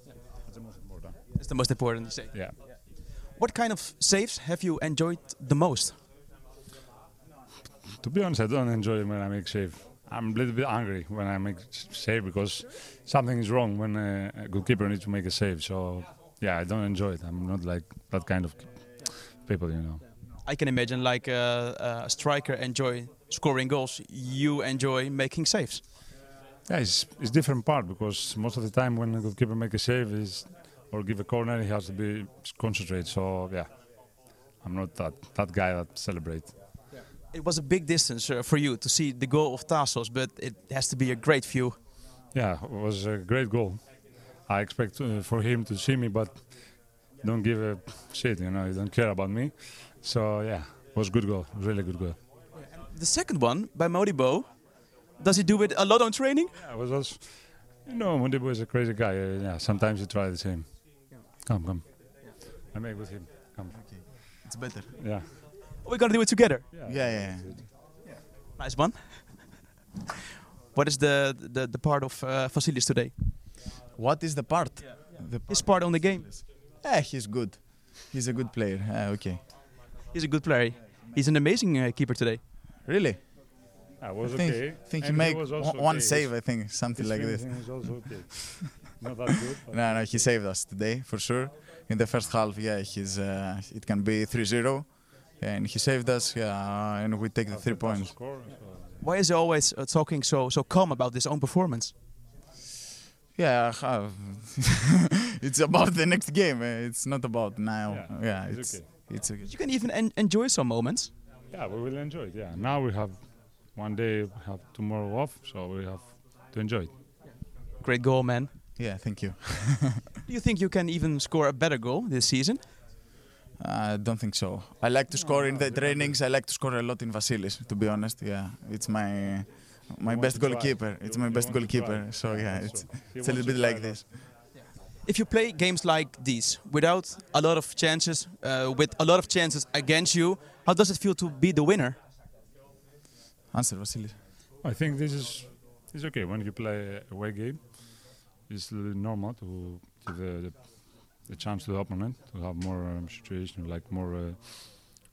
That's the most important. It's the most important, you say. Yeah. What kind of saves have you enjoyed the most? To be honest, I don't enjoy it when I make save. I'm a little bit angry when I make save because something is wrong when uh, a goalkeeper needs to make a save. So yeah, I don't enjoy it. I'm not like that kind of people, you know. I can imagine like uh, a striker enjoy scoring goals. You enjoy making saves. Yeah, it's it's different part because most of the time when a goalkeeper make a save is or give a corner, he has to be concentrated. So yeah, I'm not that that guy that celebrate. It was a big distance uh, for you to see the goal of Tassos, but it has to be a great view. Yeah, it was a great goal. I expect uh, for him to see me, but don't give a shit. You know, he don't care about me. So yeah, it was good goal. Really good goal. The second one by Modibo, does he do it a lot on training? Yeah, it was also, you know, Mundibo is a crazy guy. Uh, yeah, sometimes he try the same. Come, come. I make with him. Come. Okay. It's better. Yeah. We're gonna do it together. Yeah, yeah, yeah. Nice one. What is the the, the part of uh, Vasilis today? What is the part? The His part on the game. Yeah, he's good. He's a good player. Ah, okay. He's a good player. He's an amazing uh, keeper today. Really? I was I think, okay. think he made one, okay. save, I think, something his like this. finishing is also okay. Not that good. No, no, he saved us today for sure. In the first half, yeah, he's uh, it can be 3-0, and he saved us. Yeah, and we take the three points. score, so- Why is he always uh, talking so so calm about his own performance? Yeah, uh, it's about the next game. eh, It's not about now. Yeah, Yeah, it's it's okay. it's okay. You can even en- enjoy some moments. Yeah, we will enjoy it. Yeah. Now we have one day, we have tomorrow off, so we have to enjoy it. Great goal, man. Yeah, thank you. Do you think you can even score a better goal this season? I don't think so. I like to score in the trainings. I like to score a lot in Vasilis, to be honest. Yeah, it's my my best goalkeeper. It's my best goalkeeper. So yeah, it's it's a little bit like this. If you play games like these without a lot of chances, uh, with a lot of chances against you, how does it feel to be the winner? Answer, Vasilis. I think this is is okay when you play a away game. It's normal to give the, the, the chance to the opponent to have more um, situation like more uh,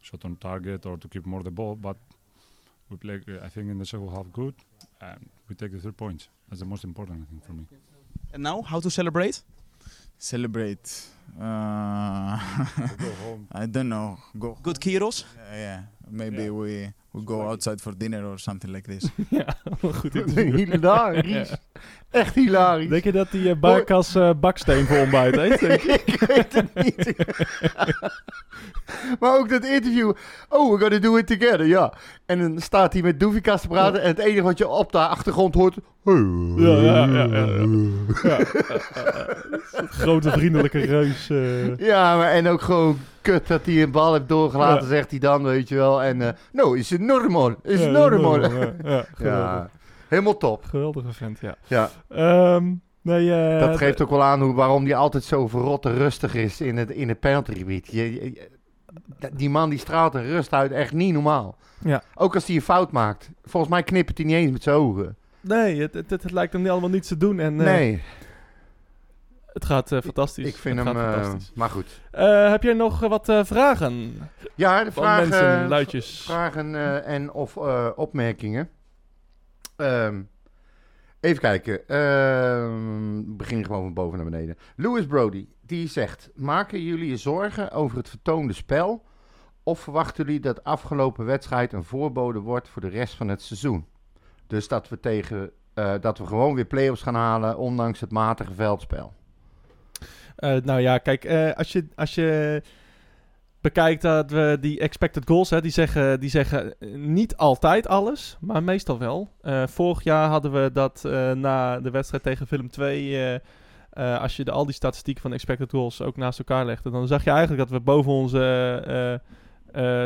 shot on target or to keep more the ball. But we play, I think, in the second half good, and we take the three points. That's the most important, thing for me. And now, how to celebrate? Celebrate. Uh, go home. I don't know. Go. Good Kiros? Yeah, yeah. Maybe Yeah. we we go outside for dinner or something like this. ja, goed hilarisch. Echt hilarisch. Denk je dat die eh, Barkas eh, baksteen voor ontbijt heeft? Denk je? ik weet het niet. maar ook dat interview. Oh, we gonna do it together, ja. En dan staat hij met Doevikas te praten. En het enige wat je op de achtergrond hoort. Ja, ja, ja, ja, ja. Ja, grote vriendelijke reus. eh. Ja, maar en ook gewoon kut dat hij een bal heeft doorgelaten, zegt hij dan, weet je wel. En, no, is het normal? Is het normal? Ja, helemaal top. Geweldige vent, ja. Ja, Ehm, nee, eh, dat geeft ook wel aan hoe, waarom hij altijd zo verrotte rustig is in het, in het penaltygebied. Die man die straalt een rust uit, echt niet normaal. Ja. Ook als hij een fout maakt. Volgens mij knippert hij niet eens met zijn ogen. Nee, het, het, het lijkt hem allemaal niets te doen. En, eh, nee, Het gaat eh, fantastisch. ik vind Het hem... fantastisch. maar goed. Eh, heb jij nog wat vragen Ja, de vragen, mensen, luidjes? vragen en of opmerkingen. Ehm, even kijken. Ehm, we beginnen gewoon van boven naar beneden. Louis Brody, die zegt... Maken jullie je zorgen over het vertoonde spel... of verwachten jullie dat afgelopen wedstrijd een voorbode wordt voor de rest van het seizoen? Dus dat we, tegen, dat we gewoon weer play-offs gaan halen... ondanks het matige veldspel. Eh, nou ja, kijk, eh, als, je, als je bekijkt dat we die expected goals, hè, die, zeggen, die zeggen eh, niet altijd alles, maar meestal wel. Vorig jaar hadden we dat na de wedstrijd tegen Willem 2, eh, eh, als je de, al die statistieken van expected goals ook naast elkaar legde, dan zag je eigenlijk dat we boven onze...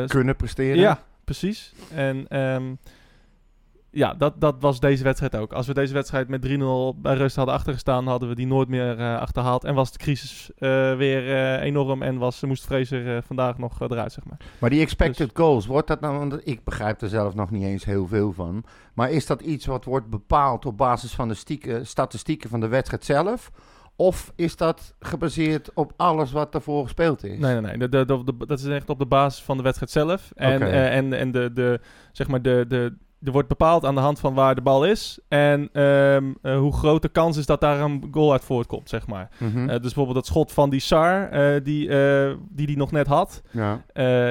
Kunnen presteren? ja, precies. En ehm, ja, dat, dat was deze wedstrijd ook. Als we deze wedstrijd met 3-0 bij rust hadden achtergestaan, hadden we die nooit meer eh, achterhaald. En was de crisis eh, weer eh, enorm en was, moest Fraser vandaag nog eruit, zeg maar. Maar die expected goals, wordt dat nou, want ik begrijp er zelf nog niet eens heel veel van. Maar is dat iets wat wordt bepaald op basis van de stieke- statistieken van de wedstrijd zelf? Of is dat gebaseerd op alles wat ervoor gespeeld is? Nee, nee, nee. De, de, de- de- dat is echt op de basis van de wedstrijd zelf. En, en, en de, de, zeg maar, de, de, er wordt bepaald aan de hand van waar de bal is. En ehm, eh, hoe groot de kans is dat daar een goal uit voortkomt, zeg maar. Mhm. Eh, dus bijvoorbeeld dat schot van die Sar, eh, die, die die nog net had. ja.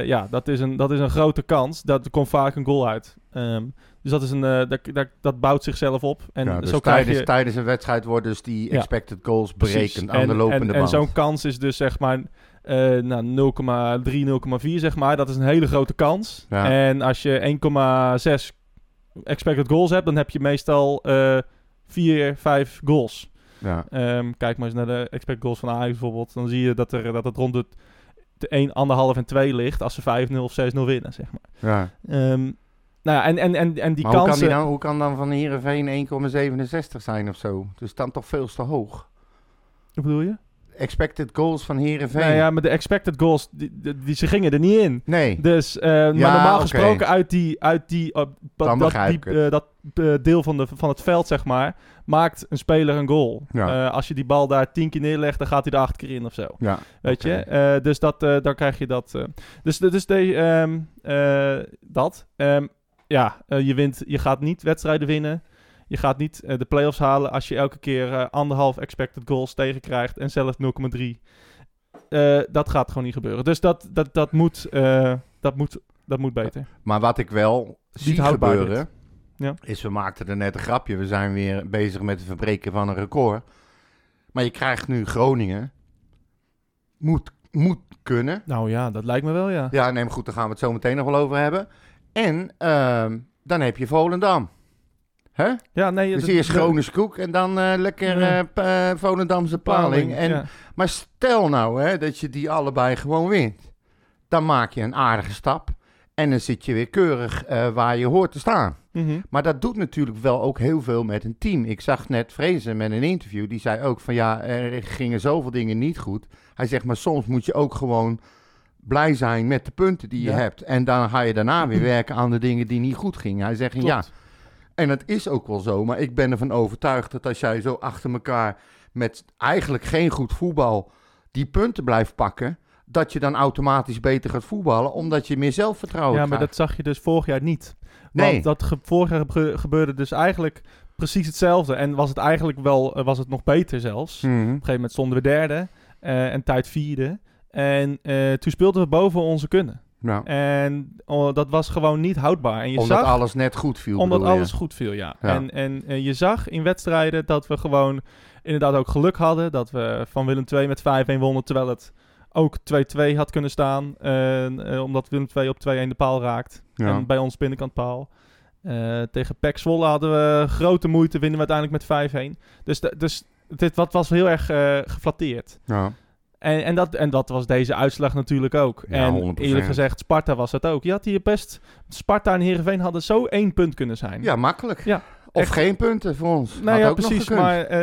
Ja, dat is, een, dat is een grote kans. Dat er komt vaak een goal uit. Ehm, dus dat, is een, dat, dat, dat bouwt zichzelf op. En Ja, dus zo krijg tijdens, je... tijdens een wedstrijd worden dus die Ja. expected goals berekend aan de En- lopende en, En band. zo'n kans is dus zeg maar nou, 0,3, 0,4 zeg maar. Dat is een hele grote kans. Ja. En als je 1,6 expected goals hebt, dan heb je meestal eh 4, 5 goals. ja. Ehm, kijk maar eens naar de expected goals van Ajax bijvoorbeeld. Dan zie je dat, er, dat het rond de, de 1, 1,5 en 2 ligt als ze 5-0 of 6-0 winnen, zeg maar. ja. Ehm, nou ja, en, en, en, en die maar hoe kan, kansen... die dan, hoe kan dan van Heerenveen 1,67 zijn of zo? Dus dan toch veel te hoog. Hoe bedoel je? Expected goals van Heerenveen. Nou ja, maar de expected goals, die, die, die- ze gingen er niet in. Nee. Dus, eh, maar normaal gesproken uit die, uit die, dat, dat, die, het. eh, dat eh, deel van, de, van het veld, zeg maar, maakt een speler een goal. Ja. Als je die bal daar tien keer neerlegt, dan gaat hij er acht keer in of zo. Ja. Weet je? Dus dat, dan krijg je dat. eh. Dus, dus de, eh, dat. Ehm, ja, je, wint, je gaat niet wedstrijden winnen. Je gaat niet eh, de play-offs halen als je elke keer eh, anderhalf expected goals tegenkrijgt en zelfs 0,3. Eh, dat gaat gewoon niet gebeuren. Dus dat, dat, dat, moet, dat, moet, dat moet beter. Maar wat ik wel zie gebeuren, Ja. is we maakten er net een grapje. We zijn weer bezig met het verbreken van een record. Maar je krijgt nu Groningen. Moet, moet kunnen. Nou ja, dat lijkt me wel, ja. Ja, nee, maar goed, daar gaan we het zo meteen nog wel over hebben. En ehm, dan heb je Volendam. Hè? Ja, nee. Dus eerst de- Groningse koek en dan eh, lekker Ja. eh, eh, Volendamse paling. En, ja. Maar stel nou hè, dat je die allebei gewoon wint. Dan maak je een aardige stap. En dan zit je weer keurig eh, waar je hoort te staan. Mhm. Maar dat doet natuurlijk wel ook heel veel met een team. Ik zag net Vrezen met een interview. Die zei ook van ja, er gingen zoveel dingen niet goed. Hij zegt, maar soms moet je ook gewoon blij zijn met de punten die je Ja. hebt. En dan ga je daarna weer werken aan de dingen die niet goed gingen. Hij zegt, ja. En dat is ook wel zo. Maar ik ben ervan overtuigd dat als jij zo achter elkaar met eigenlijk geen goed voetbal die punten blijft pakken, dat je dan automatisch beter gaat voetballen, omdat je meer zelfvertrouwen Ja, maar krijgt. dat zag je dus vorig jaar niet. Nee. Want dat ge- vorig jaar gebe- gebeurde dus eigenlijk precies hetzelfde. En was het eigenlijk wel, eh, was het nog beter zelfs. Op Mhm. een gegeven moment stonden we derde eh, en tijd vierde. En eh, toen speelden we boven onze kunnen. Ja. En oh, dat was gewoon niet houdbaar. En je Omdat zag, alles net goed viel. omdat alles goed viel, ja. Ja. En, en je zag in wedstrijden dat we gewoon inderdaad ook geluk hadden. Dat we van Willem II met 5-1 wonnen, terwijl het ook 2-2 had kunnen staan. eh, omdat Willem II op 2-1 de paal raakt. Ja. En bij ons binnenkant paal. Eh, tegen PEC Zwolle hadden we grote moeite, winnen we uiteindelijk met 5-1. Dus, de- dus dit wat was heel erg eh, geflatteerd. Ja. En, en, dat, en dat was deze uitslag natuurlijk ook. Ja, en 100%. eerlijk gezegd, Sparta was dat ook. Je had hier best... Sparta en Heerenveen hadden zo één punt kunnen zijn. ja, makkelijk. Ja, Of echt. geen punten voor ons. Nou Had ja, precies. Maar eh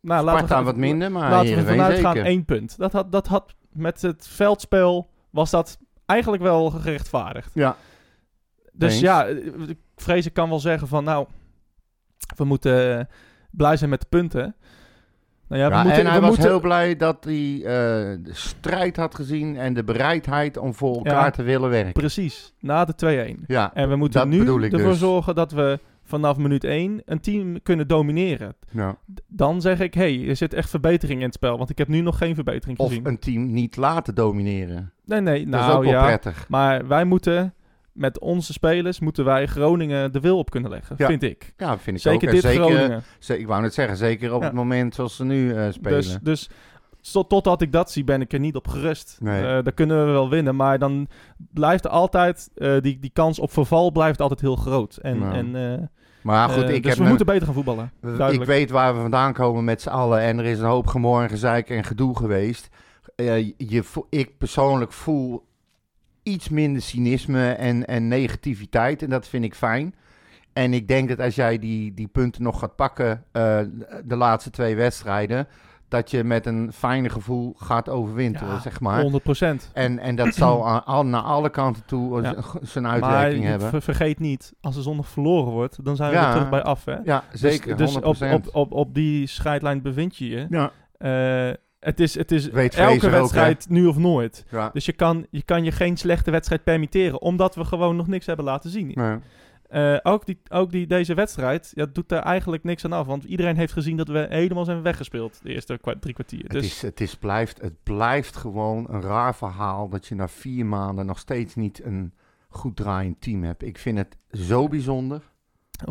nou, laten we, Sparta gaan, wat minder, maar laten we vanuit gaan één punt. Dat had, dat had met het veldspel was dat eigenlijk wel gerechtvaardigd. Ja. Dus Eens. ja, eh, ik vrees ik kan wel zeggen van nou, we moeten eh, blij zijn met de punten. Nou ja, we Ja, moeten, en hij we was moeten, heel blij dat hij eh, de strijd had gezien en de bereidheid om voor elkaar Ja. te willen werken. Precies, na de 2-1. Ja, En we moeten nu ervoor dus. zorgen dat we vanaf minuut 1 een team kunnen domineren. ja. Dan zeg ik, hé, hey, er zit echt verbetering in het spel. Want ik heb nu nog geen verbetering Of gezien. een team niet laten domineren. Nee, nee, dat is nou ook wel ja. prettig. Maar wij moeten, met onze spelers, moeten wij Groningen de wil op kunnen leggen, Ja. vind ik. Ja, vind ik Zeker ook. Dit zeker, Groningen. ze- ik wou net zeggen, zeker op Ja. het moment zoals ze nu eh, spelen. Dus, dus tot, totdat ik dat zie, ben ik er niet op gerust. Nee. Eh, dan kunnen we wel winnen, maar dan blijft er altijd, eh, die, die kans op verval blijft altijd heel groot. En, Nou, en, eh, maar goed, eh, ik dus heb we me- moeten beter gaan voetballen. ik Duidelijk. weet waar we vandaan komen met z'n allen. En er is een hoop gemor en gezeik en gedoe geweest. Eh, je, ik persoonlijk voel iets minder cynisme en, en negativiteit. En dat vind ik fijn. En ik denk dat als jij die, die punten nog gaat pakken, eh, de laatste twee wedstrijden, dat je met een fijne gevoel gaat overwinteren, Ja, zeg maar. 100%. En, en dat zal aan, al- naar alle kanten toe Ja. zijn Maar uitwerking je hebben. ver- vergeet niet, als er zondag verloren wordt, dan zijn we Ja. er terug bij af. Hè? Ja, Dus- zeker. Dus, 100%. op, op, op, op die scheidlijn bevind je je. ja. Eh, het is, het is Weet elke ook, wedstrijd nu of nooit. Ja. Dus je kan, je kan je geen slechte wedstrijd permitteren, omdat we gewoon nog niks hebben laten zien. Nee. Eh, ook die, ook die, deze wedstrijd ja, doet daar eigenlijk niks aan af. Want iedereen heeft gezien dat we helemaal zijn weggespeeld. De eerste kwa- drie kwartier. Het, Dus is, het, is, blijft, het blijft gewoon een raar verhaal dat je na vier maanden nog steeds niet een goed draaiend team hebt. Ik vind het zo bijzonder.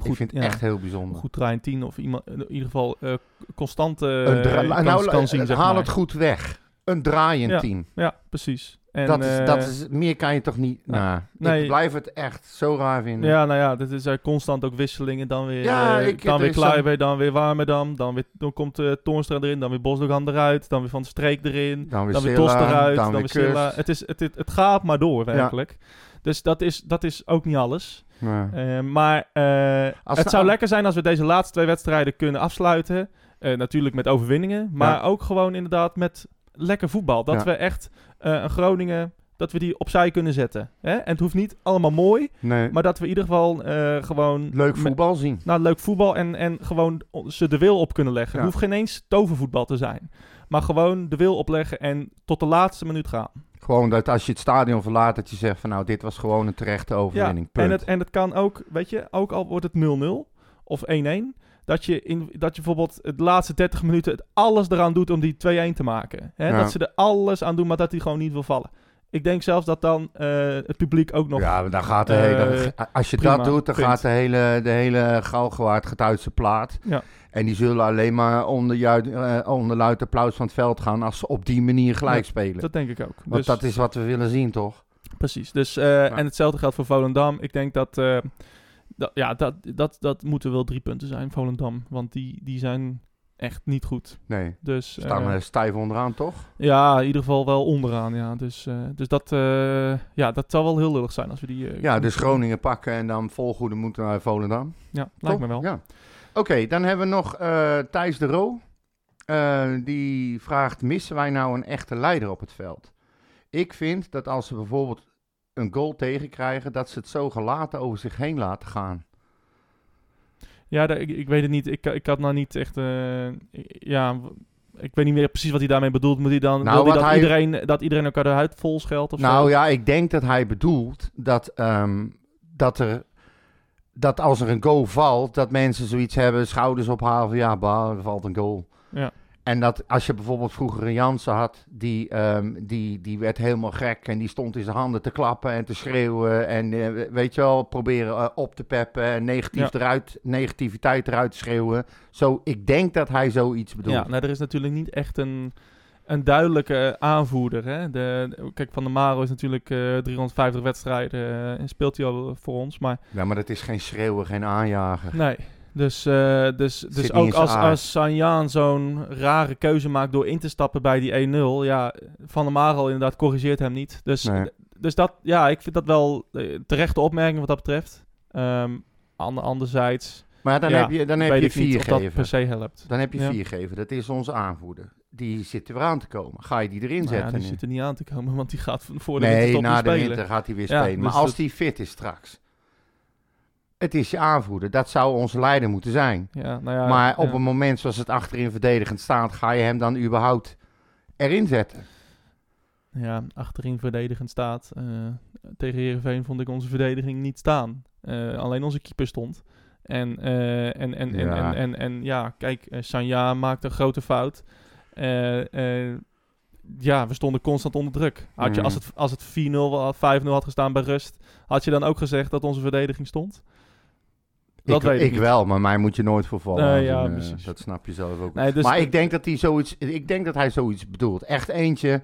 Ik vind het ja, echt heel een bijzonder. goed draaiend tien of iemand, in ieder geval eh constante een eh, kan, nou, kan zien. Zeg haal maar. het goed weg. Een draaiend team. Ja, precies. En, dat, is, eh, dat is, meer kan je toch niet... Nou, Nee. Ik blijf het echt zo raar vinden. Ja, nou ja, dit is er constant ook wisselingen. Dan weer, Ja, eh, ik- dan er weer Kluiber, dan weer Warmerdam. Dan, weer, dan komt eh Toornstra erin, dan weer Bosdogan eruit. Dan weer Van de Streek erin. Dan weer Dan weer Silla, Tos eruit. dan Dan, weer weer Silla. Kust. Het, is, het, het, het gaat maar door, werkelijk. Dus dat is, dat is ook niet alles. Ja. Eh, maar eh, Als het zou lekker zijn als we deze laatste twee wedstrijden kunnen afsluiten. Eh, natuurlijk met overwinningen. Maar Ja. ook gewoon inderdaad met lekker voetbal. Dat Ja. we echt eh, een Groningen, dat we die opzij kunnen zetten. Hè? En het hoeft niet allemaal mooi. Nee. Maar dat we in ieder geval eh, gewoon... Leuk voetbal zien. nou, leuk voetbal en, en gewoon ze de wil op kunnen leggen. Ja. Het hoeft geen eens tovervoetbal te zijn. Maar gewoon de wil opleggen en tot de laatste minuut gaan. Gewoon dat als je het stadion verlaat, dat je zegt van nou, dit was gewoon een terechte overwinning. en Punt. het, en het kan ook, weet je, ook al wordt het 0-0 of 1-1... Dat je, in, dat je bijvoorbeeld de laatste 30 minuten het alles eraan doet om die 2-1 te maken. Hè? Ja. Dat ze er alles aan doen, maar dat die gewoon niet wil vallen. Ik denk zelfs dat dan eh, het publiek ook nog... Ja, dan gaat de eh, hele, als je dat doet, dan vindt. gaat de hele, de hele Galgenwaard gaat uit zijn plaat. Ja. En die zullen alleen maar onder, juid, eh, onder luid applaus van het veld gaan als ze op die manier gelijk Ja, spelen. Dat denk ik ook. Want Dus- dat is wat we willen zien, toch? Precies. Dus, eh, En hetzelfde geldt voor Volendam. Ik denk dat, eh, dat, ja, dat, dat, dat moeten wel drie punten zijn, Volendam. Want die, die zijn echt niet goed. Nee, Dus, staan eh, eh, stijf onderaan, toch? ja, in ieder geval wel onderaan. Ja. Dus, eh, dus dat, eh, ja, dat zou wel heel lullig zijn als we die... Ja, dus Groningen pakken en dan volgoede moeten naar Volendam. Ja, lijkt me wel. Ja. Oké, dan hebben we nog Thijs de Roo. Die vraagt, missen wij nou een echte leider op het veld? Ik vind dat als ze bijvoorbeeld een goal tegenkrijgen, dat ze het zo gelaten over zich heen laten gaan. Ja, ik, ik weet het niet. Ik, ik had nou niet echt... ik- ja, ik weet niet meer precies wat hij daarmee bedoelt. Moet hij dan... Nou, hij dat, hij- iedereen, dat iedereen elkaar de huid vol scheldt of nou zo? ja, ik denk dat hij bedoelt dat, ehm, dat er... Dat als er een goal valt, dat mensen zoiets hebben, schouders ophalen ja, bah, er valt een goal. Ja. En dat als je bijvoorbeeld vroeger een Jansen had, die, ehm, die, die werd helemaal gek en die stond in zijn handen te klappen en te schreeuwen en eh, weet je wel, proberen eh, op te peppen en negatief Ja. eruit, negativiteit eruit te schreeuwen. Zo, ik denk dat hij zoiets bedoelt. Ja, nou, er is natuurlijk niet echt een, een duidelijke aanvoerder. Hè? De, kijk, Van der Maro is natuurlijk eh 350 wedstrijden eh, en speelt hij al voor ons. Maar Ja, maar dat is geen schreeuwen, geen aanjager. nee, dus, eh, dus, Zit dus ook als, aard. als Sanjaan zo'n rare keuze maakt door in te stappen bij die 1-0. Ja, Van der Maro inderdaad corrigeert hem niet. Dus, Nee. dus dat, ja, ik vind dat wel eh, terechte opmerking wat dat betreft. Ander, anderzijds Maar dan Ja, heb je, dan heb je vier of dat geven. per se helpt. Dan heb je Ja. vier geven. Dat is onze aanvoerder. Die zit er weer aan te komen. Ga je die erin Nou ja, zetten? die nu? zit er niet aan te komen, want die gaat voor de nee, winterstop na niet de spelen. winter gaat hij weer Ja, spelen. maar dus als dat- die fit is straks. Het is je aanvoerder. Dat zou onze leider moeten zijn. Ja, nou ja, maar op ja. een moment zoals het achterin verdedigend staat, ga je hem dan überhaupt erin zetten? ja, achterin verdedigend staat. Eh, tegen Heerenveen vond ik onze verdediging niet staan. Eh, alleen onze keeper stond. En, eh, en, en, en, Ja. en, en, en ja, kijk, Sanja maakte een grote fout. Ja, we stonden constant onder druk. Had je, Mhm. als het, als het 4-0, of 5-0 had gestaan bij rust, had je dan ook gezegd dat onze verdediging stond? Dat ik weet ik, wel, maar mij moet je nooit voor vallen. Nee, als ja, een, eh, precies. dat snap je zelf ook. Nee, dus maar ik denk dat hij zoiets, ik denk dat hij zoiets bedoelt. Echt eentje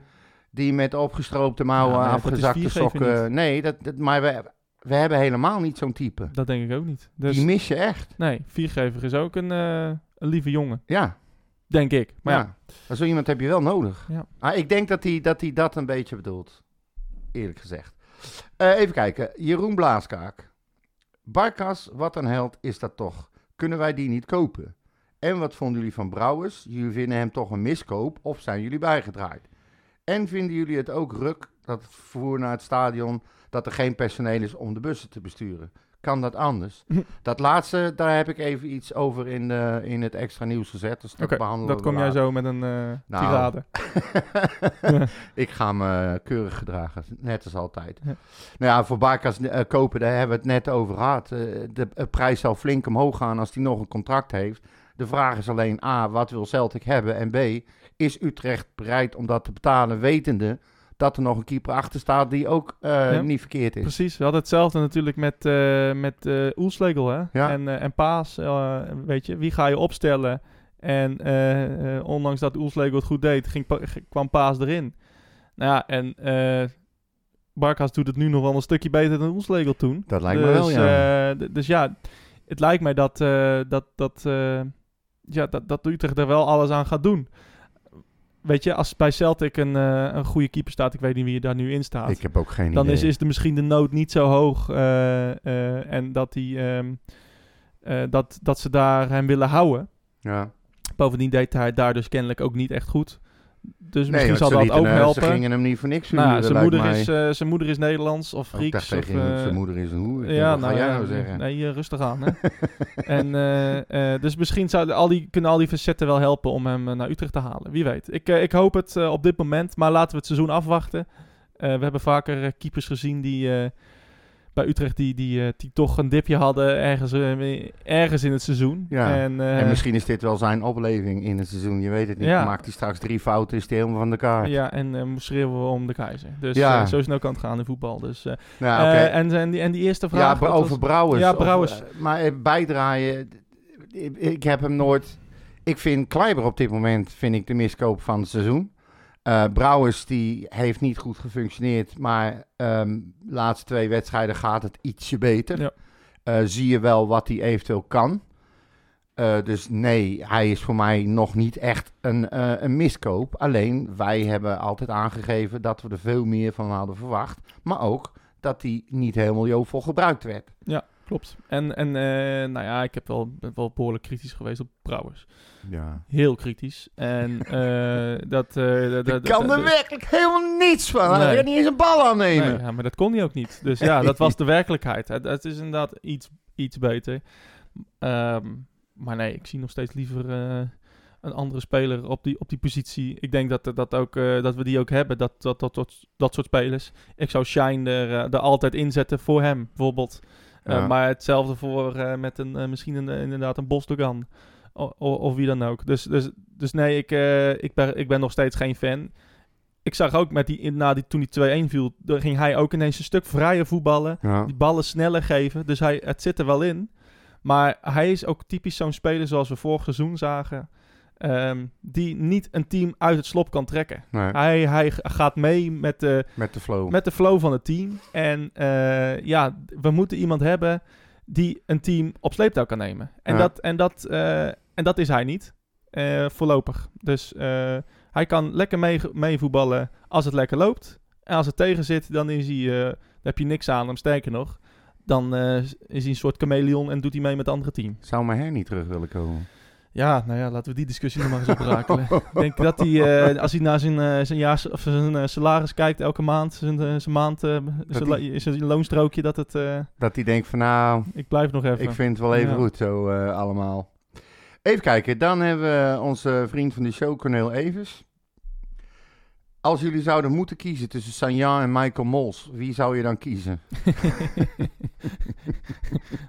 die met opgestroopte mouwen, Ja, nee, afgezakte sokken. Nee, dat, dat, maar we, we hebben helemaal niet zo'n type. Dat denk ik ook niet. Dus Die mis je echt. nee, viergever is ook een, eh, een lieve jongen, Ja, denk ik. Maar ja, ja. Zo iemand heb je wel nodig. Ja. Maar ik denk dat hij dat, hij dat een beetje bedoelt. Eerlijk gezegd. Eh, even kijken. Jeroen Blaaskaak. Barkas, wat een held is dat toch. Kunnen wij die niet kopen? En wat vonden jullie van Brouwers? Jullie vinden hem toch een miskoop of zijn jullie bijgedraaid? En vinden jullie het ook ruk dat het vervoer naar het stadion, dat er geen personeel is om de bussen te besturen? Kan dat anders? Dat laatste, daar heb ik even iets over in, de, in het extra nieuws gezet. Dus dat oké, behandelen dat kom jij later. zo met een eh Nou. tirade. ik ga me eh, keurig gedragen, net als altijd. Ja. Nou ja, voor Barkas eh, kopen, daar hebben we het net over gehad. Eh, de prijs zal flink omhoog gaan als hij nog een contract heeft. De vraag is alleen A, wat wil Celtic hebben? En B, is Utrecht bereid om dat te betalen, wetende dat er nog een keeper achter staat die ook eh, Ja. niet verkeerd is? Precies, we hadden hetzelfde natuurlijk met, eh met eh Oelslegel hè? Ja. En, en Paas. weet je, wie ga je opstellen? En ondanks dat Oelslegel het goed deed, ging, kwam Paas erin. Nou ja, en Barkas doet het nu nog wel een stukje beter dan Oelslegel toen. Dat lijkt me dus, wel, ja. eh, d- dus ja, het lijkt mij dat, dat, dat, ja, dat, dat Utrecht er wel alles aan gaat doen. Weet je, als bij Celtic een, eh, een goede keeper staat, ik weet niet wie er daar nu in staat ik heb ook geen dan idee. is, is de, misschien de nood niet zo hoog. eh, eh, en dat, die, ehm, eh, dat, dat ze daar hem willen houden. ja. Bovendien deed hij daar dus kennelijk ook niet echt goed. Dus Nee, misschien zal dat ook eh, helpen. Ze gingen hem niet voor niks nou, zijn, moeder mij. is, eh, zijn moeder is Nederlands of Oh, ik Grieks. of, eh, zijn moeder is een hoe. Ik ja, wat ga nou, jij nou zeggen? Nee, rustig aan. Hè? en, dus misschien zou al die, kunnen al die facetten wel helpen om hem naar Utrecht te halen. Wie weet. Ik, ik hoop het op dit moment, maar laten we het seizoen afwachten. We hebben vaker keepers gezien die bij Utrecht die, die, eh, die toch een dipje hadden ergens, eh, ergens in het seizoen. Ja, En, eh, En misschien is dit wel zijn opleving in het seizoen, je weet het niet. Ja. Maakt hij straks drie fouten, is hij helemaal van de kaart. ja, en eh, schreeuwen we om de keizer. Dus Ja. zo snel kan het gaan in voetbal. Dus, en, en, die, en die eerste ja, vraag... was- over Brouwers. Ja, Brouwers. maar bijdraaien, ik, ik heb hem nooit... Ik vind Kleiber op dit moment vind ik de miskoop van het seizoen. Eh Brouwers die heeft niet goed gefunctioneerd, maar ehm, de laatste twee wedstrijden gaat het ietsje beter. Ja. eh, zie je wel wat hij eventueel kan. Eh, dus nee, hij is voor mij nog niet echt een, een miskoop. Alleen wij hebben altijd aangegeven dat we er veel meer van hadden verwacht. Maar ook dat hij niet helemaal jovel gebruikt werd. Klopt. En, en eh, nou ja, ik heb wel, ben wel behoorlijk kritisch geweest op Brouwers. Ja. Heel kritisch. En eh, dat... eh, dat- dat- kan dat- er werkelijk helemaal niets van. Hij kan niet eens een bal aannemen. Nee, ja, maar dat kon hij ook niet. Dus ja, dat was de werkelijkheid. Het, het is inderdaad iets, iets beter. Ehm, maar nee, ik zie nog steeds liever een andere speler op die, op die positie. Ik denk dat, dat, ook, dat we die ook hebben, dat, dat, dat, dat, dat soort spelers. Ik zou Shine er, eh, er altijd inzetten voor hem, bijvoorbeeld. Eh, Ja. maar hetzelfde voor eh, met een, eh, misschien een, inderdaad een Bosdogan. O- of wie dan ook. Dus, dus, dus nee, ik, ik, ben, ik ben nog steeds geen fan. Ik zag ook met die, na die, toen die 2-1 viel, ging hij ook ineens een stuk vrijer voetballen. Ja. Die ballen sneller geven. Dus hij, het zit er wel in. Maar hij is ook typisch zo'n speler zoals we vorig seizoen zagen. Ehm, die niet een team uit het slop kan trekken. Nee, Hij, hij gaat mee met de, met de flow. met de flow van het team. En eh, ja, we moeten iemand hebben die een team op sleeptouw kan nemen. En, Ja. dat, en, dat, eh, en dat is hij niet. eh, voorlopig. Dus hij kan lekker mee, meevoetballen als het lekker loopt. En als het tegen zit, dan is hij, dan heb je niks aan hem. Sterker nog, dan is hij een soort chameleon en doet hij mee met het andere team. Zou Maher niet terug willen komen? Ja, nou ja, laten we die discussie nog maar eens oprakelen. Ik denk dat hij, eh, als hij naar zijn, eh, zijn, jaar, of zijn eh, salaris kijkt elke maand, zijn, zijn maand, zijn, la- zijn loonstrookje, dat het, Dat hij denkt van nou, ik blijf nog even. ik vind het wel even Ja. goed zo allemaal. Even kijken, dan hebben we onze vriend van de show, Cornel Evers. Als jullie zouden moeten kiezen tussen Sanjan en Michael Mols, wie zou je dan kiezen?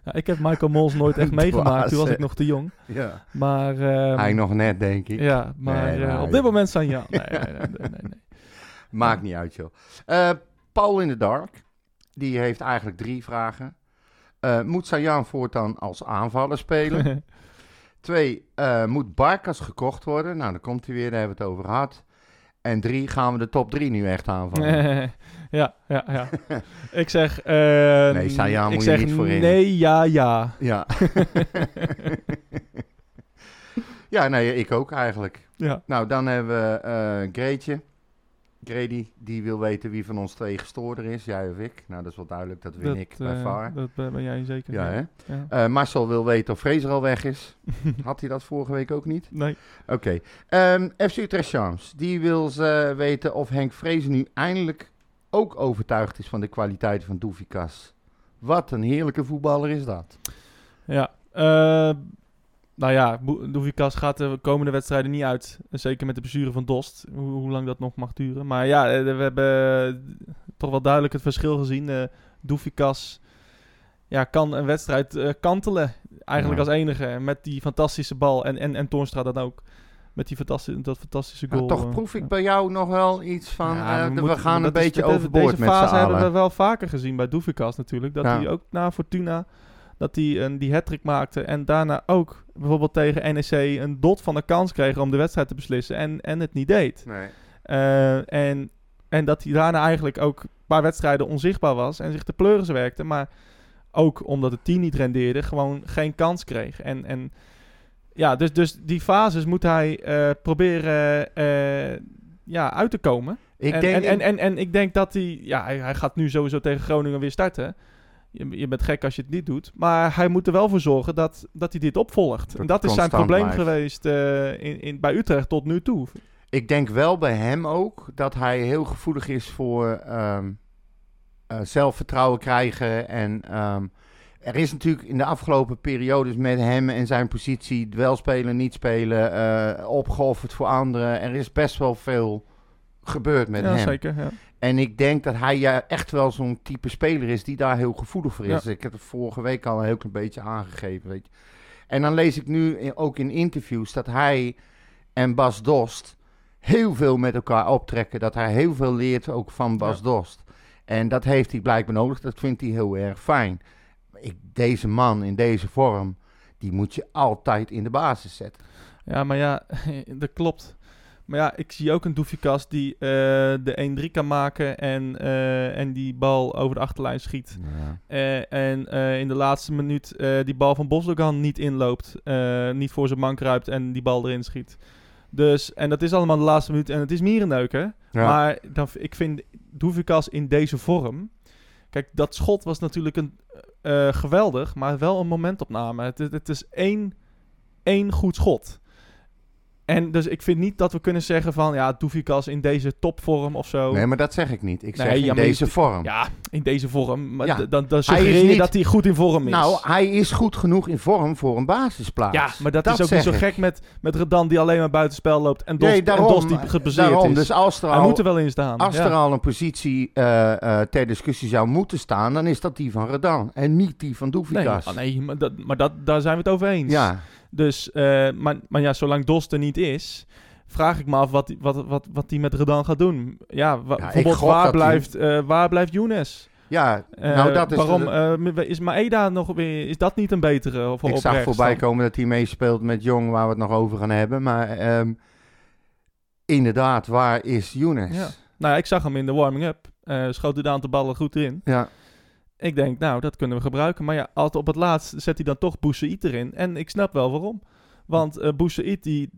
Ja, ik heb Michael Mols nooit echt meegemaakt, toen was ik nog te jong. Ja. Maar, ehm, Hij nog net, denk ik. ja, maar Nee, eh, maar- op dit moment ja. Nee, nee, nee, nee, nee, nee. Maakt niet uit, joh. Eh, Paul in the Dark, die heeft eigenlijk drie vragen. Eh, moet Sanjan voortaan als aanvaller spelen? Twee, moet Barkas gekocht worden? Nou, dan komt hij weer, daar hebben we het over gehad. En drie, gaan we de top drie nu echt aanvallen? ja, ja, ja. ik zeg... eh, Nee, ik moet je niet voor in. Nee, ja, ja. Ja. ja, nee, ik ook eigenlijk. ja. Nou, dan hebben we eh Greetje. Grady, die wil weten wie van ons twee gestoorder is, jij of ik. Nou, dat is wel duidelijk, dat win ik bij eh, VAR. Dat ben jij zeker. Ja, hè? Ja. Eh, Marcel wil weten of Fraser al weg is. Had hij dat vorige week ook niet? Nee. Oké. Ehm, FC Utrecht Charms, die wil ze weten of Henk Fraser nu eindelijk ook overtuigd is van de kwaliteit van Doefikas. Wat een heerlijke voetballer is dat. Ja. eh, nou ja, Doevikas gaat de komende wedstrijden niet uit. Zeker met de blessure van Dost. Hoe, hoe lang dat nog mag duren. Maar ja, eh, we hebben eh, toch wel duidelijk het verschil gezien. Eh Doevikas ja, kan een wedstrijd kantelen. Eigenlijk Ja. als enige. Met die fantastische bal. En, en, en Toornstra dan ook. Met die fantastische, dat fantastische Maar goal. toch eh, proef ik ja. bij jou nog wel iets van, Ja, eh, we moeten- gaan een is- beetje overboord Deze met fase hebben we wel vaker gezien bij Doevikas natuurlijk. Dat Ja. hij ook na Fortuna, dat hij een, die hat maakte. En daarna ook bijvoorbeeld tegen NEC een dot van de kans kreeg om de wedstrijd te beslissen. En, en het niet deed. Nee. Eh, en, en dat hij daarna eigenlijk ook een paar wedstrijden onzichtbaar was. En zich te pleuren werkte. Maar ook omdat het team niet rendeerde, gewoon geen kans kreeg. En, en ja, dus, dus die fases moet hij eh, proberen eh, ja, uit te komen. Ik en, denk, en, en, en, en ik denk dat hij, ja, hij, hij gaat nu sowieso tegen Groningen weer starten. Je, je bent gek als je het niet doet. Maar hij moet er wel voor zorgen dat, dat hij dit opvolgt. Dat en dat is zijn probleem blijft. geweest eh, in, in, bij Utrecht tot nu toe. ik denk wel bij hem ook dat hij heel gevoelig is voor ehm, eh, zelfvertrouwen krijgen. En ehm, er is natuurlijk in de afgelopen periodes met hem en zijn positie wel spelen, niet spelen, eh, opgeofferd voor anderen. Er is best wel veel gebeurd met ja, hem. zeker. Ja. En ik denk dat hij ja, echt wel zo'n type speler is die daar heel gevoelig voor is. Ik heb het vorige week al een heel klein beetje aangegeven. Weet je. En dan lees ik nu ook in interviews dat hij en Bas Dost heel veel met elkaar optrekken. Dat hij heel veel leert ook van Bas Ja. Dost. En dat heeft hij blijkbaar nodig. Dat vindt hij heel erg fijn. Ik, deze man in deze vorm, die moet je altijd in de basis zetten. Ja, maar ja, dat klopt. Maar ja, ik zie ook een Doefikas die eh, de 1-3 kan maken en, eh, en die bal over de achterlijn schiet. Ja. Eh, en in de laatste minuut die bal van Bosdogan niet inloopt, niet voor zijn man kruipt en die bal erin schiet. Dus, en dat is allemaal de laatste minuut en het is mierenneuken. Ja. Maar dan, ik vind Doefikas in deze vorm... Kijk, dat schot was natuurlijk een, geweldig, maar wel een momentopname. Het, het, het is één, één goed schot. En dus ik vind niet dat we kunnen zeggen van... Ja, Doefikas in deze topvorm of zo. Nee, maar dat zeg ik niet. Ik Nee, zeg in ja, deze je- vorm. Ja, in deze vorm. Maar Ja. dan, dan suggereer je niet- dat hij goed in vorm is. Nou, hij is goed genoeg in vorm voor een basisplaats. ja, maar dat, dat is ook niet zo ik. gek met, met Redan die alleen maar buitenspel loopt. En Dos, Nee, en daarom, Dos die gebaseerd daarom. is. Dus als er hij moet er wel in staan. als ja. er al een positie eh, eh, ter discussie zou moeten staan, dan is dat die van Redan. En niet die van Nee, Doefikas. ah, nee, maar, dat, maar dat, daar zijn we het over eens. Ja, Dus, eh, maar, maar ja, zolang Dos er niet is, vraag ik me af wat hij wat, wat, wat die met Redan gaat doen. Ja, wa- bijvoorbeeld waar blijft, eh, waar blijft Younes? ja Eh, nou dat is... waarom de- is Maeda nog weer, is dat niet een betere? Of ik zag voorbij dan? komen dat hij meespeelt met Jong, waar we het nog over gaan hebben. Maar ehm, inderdaad, waar is Younes? Ja. Nou ja, ik zag hem in de warming-up. Schoot de aantal ballen goed in. ja. Ik denk, nou, dat kunnen we gebruiken. Maar ja, altijd op het laatst zet hij dan toch Boussaïd erin. En ik snap wel waarom. Want eh Boussaïd, die,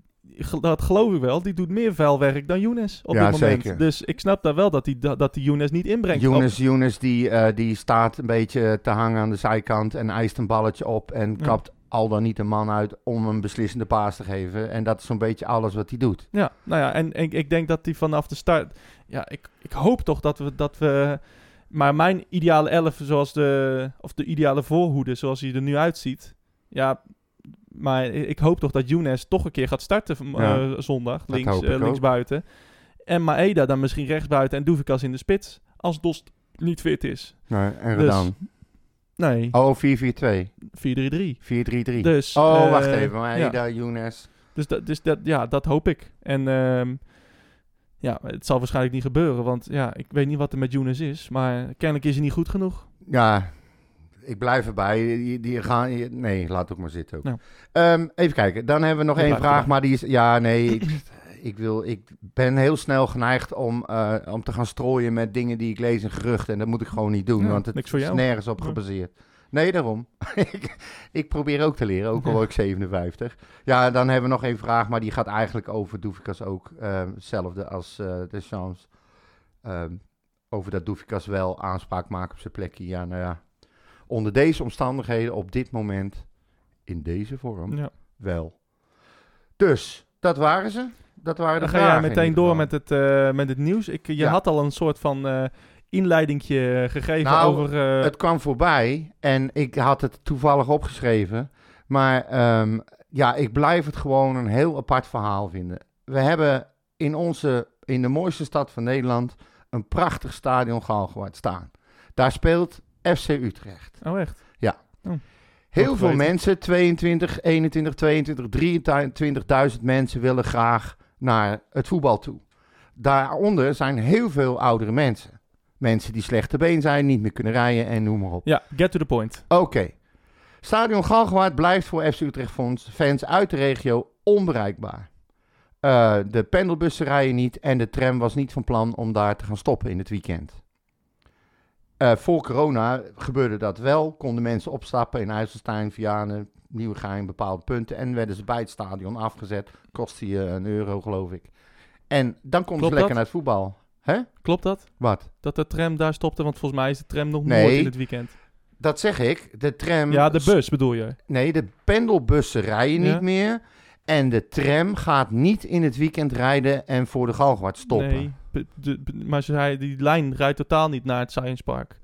dat geloof ik wel, die doet meer vuilwerk dan Younes op Ja, dit moment. zeker. Dus ik snap daar wel dat hij dat, dat die Younes niet inbrengt. Younes, Younes die, eh, die staat een beetje te hangen aan de zijkant en eist een balletje op en Ja. kapt al dan niet een man uit om een beslissende paas te geven. En dat is zo'n beetje alles wat hij doet. Ja, nou ja, en, en ik denk dat hij vanaf de start... Ja, ik, ik hoop toch dat we, dat we... Maar mijn ideale elf, zoals de... Of de ideale voorhoede, zoals hij er nu uitziet... Ja, maar ik hoop toch dat Younes toch een keer gaat starten eh, Ja, zondag. dat Links, eh, links buiten. En Maeda dan misschien rechts buiten en Doevikas in de spits. Als Dost niet fit is. Nou, en Dus, Redan. Nee, Oh, 4-4-2. 4-3-3. 4-3-3. Dus, oh, eh, wacht even. Maar ja. Younes. Dus, dat, dus dat, ja, dat hoop ik. En ehm, ja, het zal waarschijnlijk niet gebeuren. Want ja, ik weet niet wat er met Younes is. Maar kennelijk is hij niet goed genoeg. Ja, ik blijf erbij. Die, die gaan, die- nee, laat ook maar zitten ook. Nou. Ehm, even kijken. Dan hebben we nog Je één vraag. erbij. Maar die is... Ja, nee. Ik, ik, wil, ik ben heel snel geneigd om, eh, om te gaan strooien met dingen die ik lees en geruchten. En dat moet ik gewoon niet doen. Ja, want het is nergens op Ja. Nee, daarom. ik, ik probeer ook te leren, ook al word ik 57. Ja, dan hebben we nog één vraag, maar die gaat eigenlijk over Doefikas ook. eh, hetzelfde als eh de chance. Ehm, over dat Doefikas wel aanspraak maakt op zijn plekje. Ja, nou ja. Onder deze omstandigheden, op dit moment, in deze vorm, Ja. wel. Dus, dat waren ze. Dat waren de Dan ga jij meteen door met het, eh, met het nieuws. Ik, je Ja. had al een soort van eh inleidingje gegeven Nou, over... eh, Het kwam voorbij en ik had het toevallig opgeschreven. Maar ehm, ja, ik blijf het gewoon een heel apart verhaal vinden. We hebben in, onze, in de mooiste stad van Nederland een prachtig stadion Galgenwaard staan. Daar speelt FC Utrecht. Oh, echt? Heel Goed veel geweten. mensen, 22, 21, 22, 23.000 mensen willen graag naar het voetbal toe. Daaronder zijn heel veel oudere mensen. Mensen die slechte been zijn, niet meer kunnen rijden en noem maar op. Ja, get to the point. Oké. Stadion Galgenwaard blijft voor FC Utrecht Fonds fans uit de regio onbereikbaar. Eh, de pendelbussen rijden niet en de tram was niet van plan om daar te gaan stoppen in het weekend. Eh, voor corona gebeurde dat wel. Konden mensen opstappen in IJsselstein, Vianen, Nieuwegein, bepaalde punten. En werden ze bij het stadion afgezet. Kostte je een euro, geloof ik. En dan konden ze lekker dat? naar het voetbal. Hè? Klopt dat? Wat? Dat de tram daar stopte? Want volgens mij is de tram nog Nee. nooit in het weekend. Dat zeg ik. De tram... Ja, de bus bedoel je? Nee, de pendelbussen rijden Ja. niet meer. En de tram gaat niet in het weekend rijden en voor de Galgenwaard stoppen. Nee, de- maar ze zei, die lijn rijdt totaal niet naar het Science Park.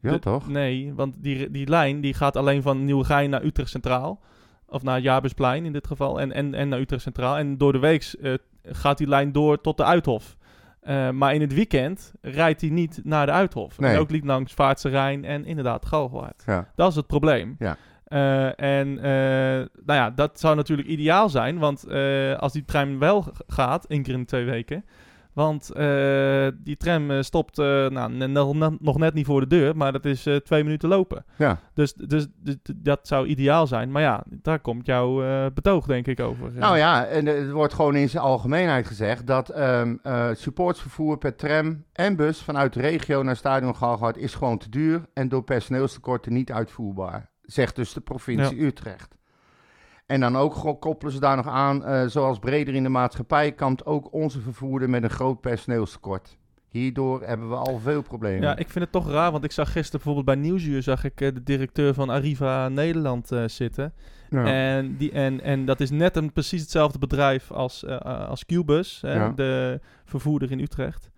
Ja, De- toch? Nee, want die, die lijn die gaat alleen van Nieuwegein naar Utrecht Centraal. Of naar Jabersplein in dit geval. En, en, en naar Utrecht Centraal. En door de week eh, gaat die lijn door tot de Uithof. Eh, maar in het weekend rijdt hij niet naar de Uithof. Nee. En ook niet langs Vaartse Rijn en inderdaad Galgenwaard. Ja. Dat is het probleem. Ja. Eh, en eh, nou ja, dat zou natuurlijk ideaal zijn. Want als die trein wel gaat, één keer in de twee weken... Want eh, die tram eh, stopt eh, nou, nog net niet voor de deur, maar dat is twee minuten lopen. Ja. Dus, dus, dus dat zou ideaal zijn. Maar ja, daar komt jouw betoog denk ik over. Nou ja, en het wordt gewoon in zijn algemeenheid gezegd dat eh, supportsvervoer per tram en bus vanuit de regio naar Stadion Galgenwaard is gewoon te duur en door personeelstekorten niet uitvoerbaar. Zegt dus de provincie Utrecht. En dan ook koppelen ze daar nog aan, eh, zoals breder in de maatschappij kampt ook onze vervoerder met een groot personeelstekort. Hierdoor hebben we al veel problemen. Ja, ik vind het toch raar, want ik zag gisteren bijvoorbeeld bij Nieuwsuur zag ik eh, de directeur van Arriva Nederland eh, zitten. Ja. En, die, en, en dat is net een precies hetzelfde bedrijf als, eh, als Qbus, Ja. de vervoerder in Utrecht.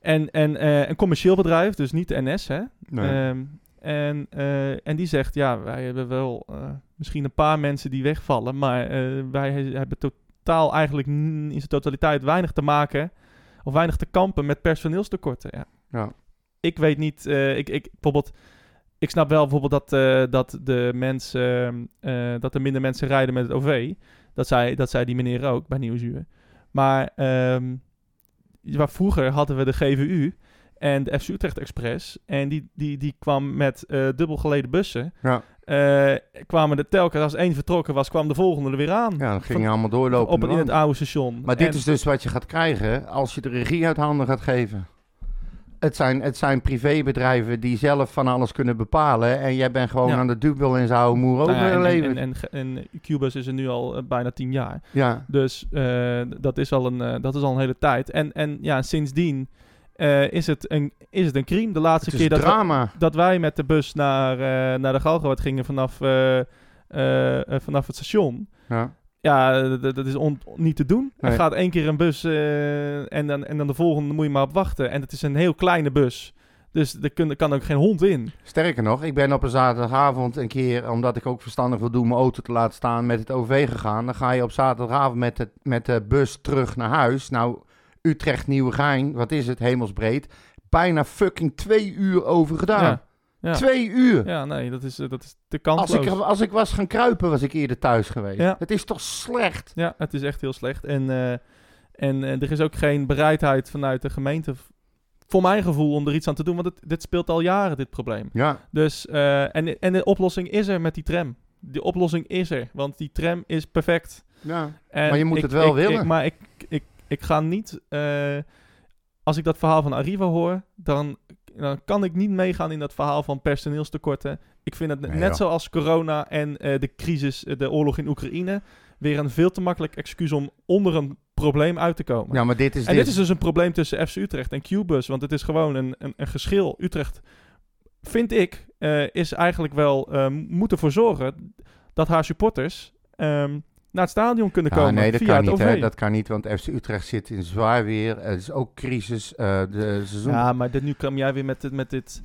En, en een commercieel bedrijf, dus niet de NS, hè. Nee. Ehm, en, eh, en die zegt, ja, wij hebben wel eh, misschien een paar mensen die wegvallen, maar eh, wij he- hebben totaal eigenlijk in zijn totaliteit weinig te maken of weinig te kampen met personeelstekorten. Ja. Ja. Ik weet niet, ik, ik, bijvoorbeeld, ik snap wel bijvoorbeeld dat, dat, de mensen, eh, dat er minder mensen rijden met het OV. Dat zei, dat zei die meneer ook bij Nieuwsuur. Maar ehm, waar vroeger hadden we de GVU en de FC Utrecht Express. En die, die, die kwam met eh dubbelgeleden bussen. Ja. Eh, kwamen er telkens, als één vertrokken was, kwam de volgende er weer aan. ja, dan ging je allemaal doorlopen. op in het oude station. Maar dit En- is dus wat je gaat krijgen als je de regie uit handen gaat geven. Het zijn, het zijn privébedrijven die zelf van alles kunnen bepalen. En jij bent gewoon Ja. aan de dubbel en zou moer Nou ja, en, en, overleven. en, en, en Cubus is er nu al eh, bijna tien jaar. ja, Dus dat, is al een, dat is al een hele tijd. En, en ja, sindsdien eh, is, het een, is het een crime. De laatste keer dat, we- dat wij met de bus naar, eh, naar de Galgenwaard gingen vanaf, eh, vanaf het station. Ja. Ja, dat is on- niet te doen. Er Nee. gaat één keer een bus en, dan, en dan de volgende moet je maar op wachten. En het is een heel kleine bus. Dus er, kun, er kan ook geen hond in. Sterker nog, ik ben op een zaterdagavond een keer, omdat ik ook verstandig wil doen mijn auto te laten staan, met het OV gegaan. Dan ga je op zaterdagavond met met de bus terug naar huis. Nou, Utrecht Nieuwegein, wat is het, hemelsbreed. Bijna fucking twee uur over gedaan. Ja. Ja. Twee uur. Ja, nee, dat is, eh, dat is te Als kansloos. ik, als ik was gaan kruipen, was ik eerder thuis geweest. Ja. Het is toch slecht? Ja, het is echt heel slecht. En, eh, en eh, er is ook geen bereidheid vanuit de gemeente, voor mijn gevoel, om er iets aan te doen. Want het, dit speelt al jaren, dit probleem. Ja, Dus, en, en de oplossing is er met die tram. Die oplossing is er, want die tram is perfect. ja. En Maar je moet ik- het wel ik- willen. Ik, maar ik, ik, ga niet... eh, als ik dat verhaal van Arriva hoor, dan, dan kan ik niet meegaan in dat verhaal van personeelstekorten. Ik vind het Nee, net joh. zoals corona en eh, de crisis, eh, de oorlog in Oekraïne... weer een veel te makkelijk excuus om onder een probleem uit te komen. ja, maar dit is... en dit is dus een probleem tussen FC Utrecht en Qbus. Want het is gewoon een, een, een geschil. Utrecht, vind ik, is eigenlijk wel... eh, moet ervoor zorgen dat haar supporters... ehm, naar het stadion kunnen Ja, komen nee, dat kan niet. Hè? Dat kan niet, want FC Utrecht zit in zwaar weer. Het is ook crisis. eh, de seizoen... Ja, maar dit, nu kwam jij weer met, dit- met dit...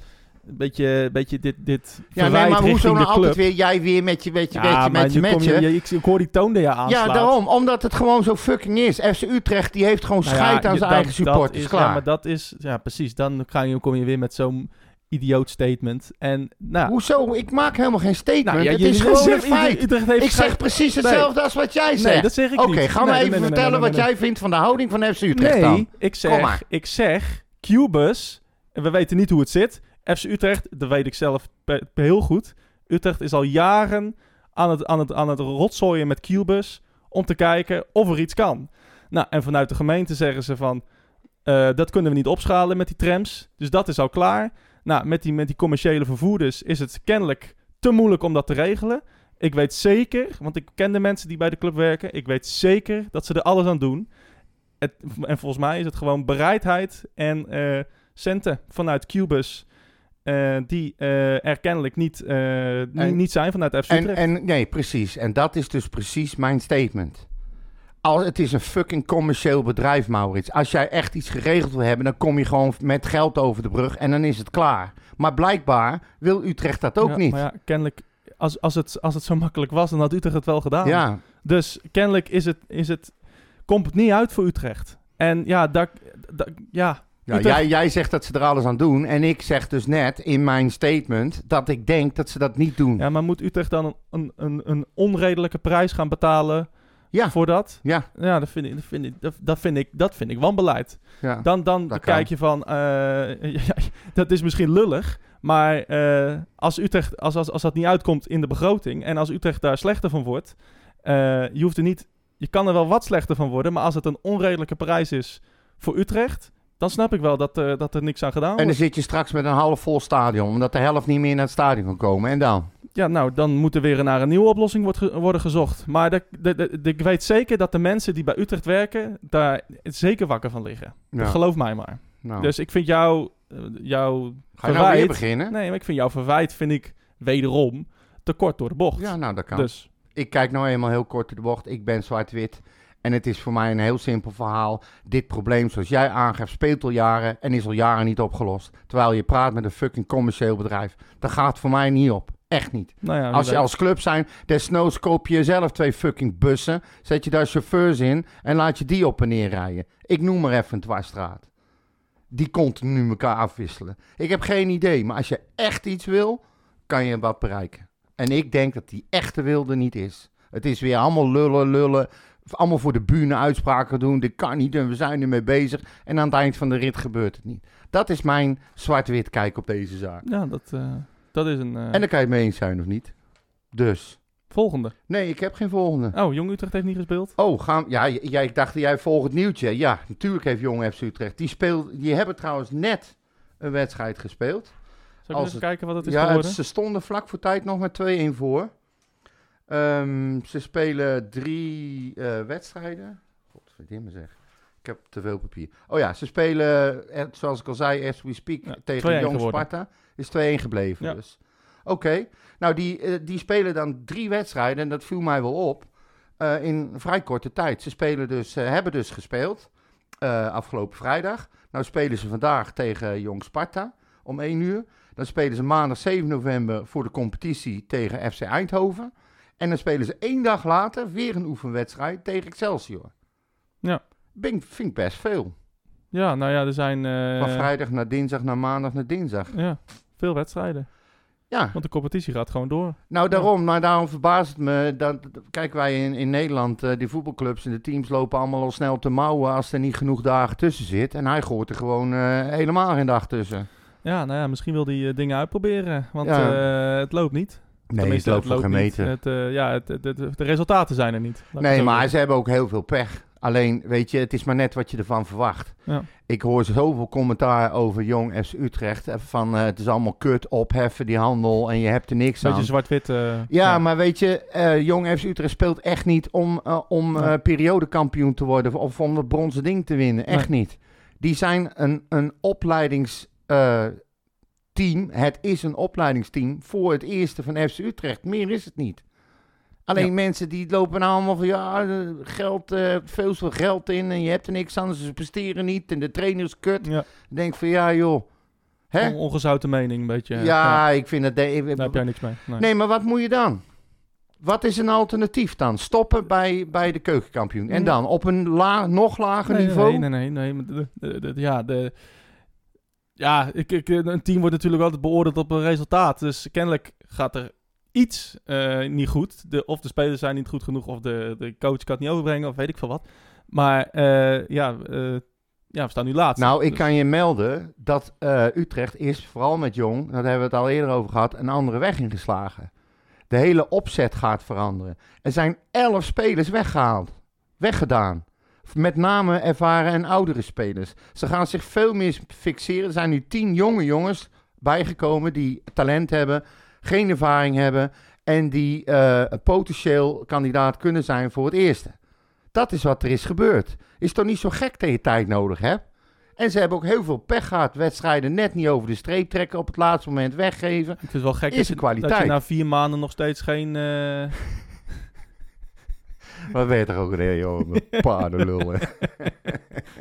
Een beetje, beetje dit, dit Ja, nee, maar hoezo nou altijd weer jij weer met je, met je, Ja, met je, maar met je, je. ik, ik hoor die toon die je aanslaat. Ja, daarom. Omdat het gewoon zo fucking is. FC Utrecht, die heeft gewoon Nou ja, scheid aan zijn dat- eigen supporters. is, Klaar. Ja, maar dat is... Ja, precies. Dan ga je, kom je weer met zo'n idioot statement. En, nou... Hoezo? Ik maak helemaal geen statement. nou, ja, het is gewoon een feit. Utrecht heeft Ik zeg precies Nee. hetzelfde als wat jij zegt. Nee, dat zeg ik Oké, ga me Nee, even nee, nee, vertellen wat jij vindt van de houding van FC Utrecht Nee, dan. ik maar. zeg, ik zeg, Qbus, en we weten niet hoe het zit. FC Utrecht, dat weet ik zelf heel goed. Utrecht is al jaren aan het, aan het, aan het rotzooien met Qbus om te kijken of er iets kan. Nou, en vanuit de gemeente zeggen ze van, eh, dat kunnen we niet opschalen met die trams. Dus dat is al klaar. Nou, met die, met die commerciële vervoerders is het kennelijk te moeilijk om dat te regelen. Ik weet zeker, want ik ken de mensen die bij de club werken. Ik weet zeker dat ze er alles aan doen. Het, en volgens mij is het gewoon bereidheid en eh, centen vanuit Qbus. eh, die eh, er kennelijk niet, En- niet zijn vanuit FC En, en nee, precies. En dat is dus precies mijn statement. Als, het is een fucking commercieel bedrijf, Maurits. Als jij echt iets geregeld wil hebben, dan kom je gewoon met geld over de brug en dan is het klaar. Maar blijkbaar wil Utrecht dat ook Ja, niet. Maar ja, kennelijk, als, als, het, als het zo makkelijk was, dan had Utrecht het wel gedaan. ja, Dus kennelijk is het, is het, komt het niet uit voor Utrecht. En ja, daar, daar- ja, Ja, jij, jij zegt dat ze er alles aan doen. En ik zeg dus net in mijn statement dat ik denk dat ze dat niet doen. ja, maar moet Utrecht dan een, een, een onredelijke prijs gaan betalen Ja. voor dat. Ja, Ja, dat vind ik, dat vind ik, dat, dat vind ik, dat vind ik wanbeleid. ja. Dan, dan Dat kijk kan. je van, eh, dat is misschien lullig, maar eh, als Utrecht, als, als, als dat niet uitkomt in de begroting en als Utrecht daar slechter van wordt, eh, je hoeft er niet, je kan er wel wat slechter van worden, maar als het een onredelijke prijs is voor Utrecht, dan snap ik wel dat, dat er niks aan gedaan En dan wordt. zit je straks met een half vol stadion, omdat de helft niet meer naar het stadion kan komen. En dan? Ja, nou, dan moet er weer naar een nieuwe oplossing wordt ge- worden gezocht. Maar de, de, de- de- ik weet zeker dat de mensen die bij Utrecht werken, daar zeker wakker van liggen. Ja. Geloof mij maar. Nou, Dus ik vind jou, eh, jouw ga je nou weer verwijt- beginnen? Nee, maar ik vind jouw verwijt, vind ik wederom te kort door de bocht. Ja, nou dat kan. Dus, Ik kijk nou eenmaal heel kort door de bocht. Ik ben zwart-wit. En het is voor mij een heel simpel verhaal. Dit probleem, zoals jij aangeeft, speelt al jaren en is al jaren niet opgelost. Terwijl je praat met een fucking commercieel bedrijf. Dat gaat voor mij niet op. Echt niet. nou ja, Als je als club zijn, desnoods koop je zelf twee fucking bussen. Zet je daar chauffeurs in en laat je die op en neer rijden. Ik noem maar even een dwarsstraat. Die continu elkaar afwisselen. Ik heb geen idee, maar als je echt iets wil, kan je wat bereiken. En ik denk dat die echte wil er niet is. Het is weer allemaal lullen, lullen. Allemaal voor de bühne uitspraken doen. Dit kan niet en we zijn ermee bezig. En aan het eind van de rit gebeurt het niet. Dat is mijn zwart-wit kijk op deze zaak. Ja, dat, eh, dat is een eh, En dan kan je het mee eens zijn of niet. Dus. volgende. Nee, ik heb geen volgende. Oh, Jong Utrecht heeft niet gespeeld? Oh, gaan, ja, jij ik dacht jij volgt het nieuwtje. Ja, natuurlijk heeft Jong FC Utrecht. Die, speelt, die hebben trouwens net een wedstrijd gespeeld. Zal ik Als eens kijken wat het is ja, geworden? ze stonden vlak voor tijd nog met 2-1 voor. Ehm, ze spelen drie eh, wedstrijden. Godverdomme zeg. Ik heb te veel papier. Oh ja, ze spelen, eh, zoals ik al zei, as we speak, Ja, tegen 2-1 Jong geworden. Sparta. Is 2-1 gebleven Ja. dus. Oké, nou die, eh, die spelen dan drie wedstrijden en dat viel mij wel op. eh, in vrij korte tijd. Ze spelen dus, eh, hebben dus gespeeld afgelopen vrijdag. Nou spelen ze vandaag tegen Jong Sparta om 1 uur. Dan spelen ze maandag 7 november voor de competitie tegen FC Eindhoven. En dan spelen ze één dag later weer een oefenwedstrijd tegen Excelsior. Ja. Ben, vind ik best veel. Ja, nou ja, er zijn Van vrijdag naar dinsdag naar maandag naar dinsdag. ja, veel wedstrijden. Ja, Want de competitie gaat gewoon door. nou daarom, nou, daarom verbaast het me. Dat, kijk, wij in, in Nederland, eh, die voetbalclubs en de teams lopen allemaal al snel te mouwen als er niet genoeg dagen tussen zit. En hij gooit er gewoon eh, helemaal geen dag tussen. Ja, nou ja, misschien wil hij eh, dingen uitproberen. Want Ja. het loopt niet. Nee, Tenminste, het loopt niet. Het, eh, ja, het, het- het- de resultaten zijn er niet. Het Nee, maar ze hebben ook heel veel pech. Alleen, weet je, het is maar net wat je ervan verwacht. Ja. Ik hoor zoveel commentaar over Jong FC Utrecht. eh, Van eh, het is allemaal kut, opheffen die handel en je hebt er niks Beetje aan. zwart-wit. eh, Ja, maar weet je, Jong FC Utrecht speelt echt niet om, om Nee. periodekampioen te worden of om dat bronzen ding te winnen. Echt niet. Die zijn een, een opleidingsteam. het is een opleidingsteam voor het eerste van FC Utrecht. Meer is het niet. Alleen Ja. mensen die lopen nou allemaal van ja, eh, geld, eh, veel te veel geld in en je hebt er niks aan, ze presteren niet en de trainer is kut. Ja. Denk van ja joh. Hè? On- ongezouten mening, een beetje. ja, ik vind dat... de- Daar heb jij niks mee. Nee. Nee, maar wat moet je dan? Wat is een alternatief dan? Stoppen bij, bij de keukenkampioen. En dan op een la, nog lager nee, niveau? Nee, nee, nee. nee maar de, de- de- ja, de, ja ik, ik, een team wordt natuurlijk altijd beoordeeld op een resultaat. Dus kennelijk gaat er iets eh, niet goed. De, of de spelers zijn niet goed genoeg, of de, de coach kan het niet overbrengen, of weet ik veel wat. Maar eh, ja, eh, ja, we staan nu laatst. Nou, ik Dus- kan je melden dat Utrecht is, vooral met Jong, daar hebben we het al eerder over gehad, een andere weg ingeslagen. De hele opzet gaat veranderen. Er zijn elf spelers weggehaald. Weggedaan. Met name ervaren en oudere spelers. Ze gaan zich veel meer fixeren. Er zijn nu tien jonge jongens bijgekomen die talent hebben, geen ervaring hebben en die eh, een potentieel kandidaat kunnen zijn voor het eerste. Dat is wat er is gebeurd. Is toch niet zo gek dat je tijd nodig hebt? En ze hebben ook heel veel pech gehad. Wedstrijden net niet over de streep trekken, op het laatste moment weggeven. Ik vind het wel gek Is dat je, kwaliteit. dat je na vier maanden nog steeds geen... eh, Wat weet er ook weer, joh? Paardenlul.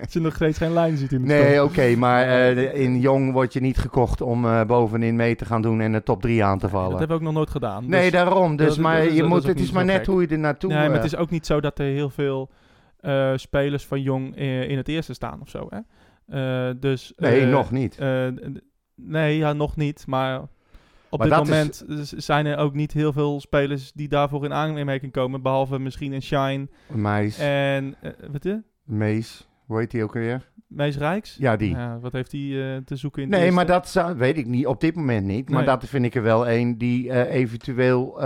dat je nog steeds geen lijn ziet in de Nee, oké, maar eh, in Jong word je niet gekocht om eh, bovenin mee te gaan doen en de top 3 aan te vallen. Dat hebben we ook nog nooit gedaan. nee, Dus- daarom. Dus, dat- maar dat je moet, het is maar net gek. hoe je er naartoe... nee, maar eh, het is ook niet zo dat er heel veel eh, spelers van Jong eh, in het eerste staan of zo. Hè? Eh, dus, Nee, eh, nog niet. eh, nee, ja, nog niet. Maar op Maar dit is- moment zijn er ook niet heel veel spelers die daarvoor in aanmerking komen. Behalve misschien een Shine Meis, en... eh wat is? Mees, hoe heet die ook alweer? Mees Rijks? Ja, die. Ja, wat heeft hij eh, te zoeken in Nee, eerste? maar dat zou, weet ik niet. Op dit moment niet. Maar Nee. dat vind ik er wel een die eh, eventueel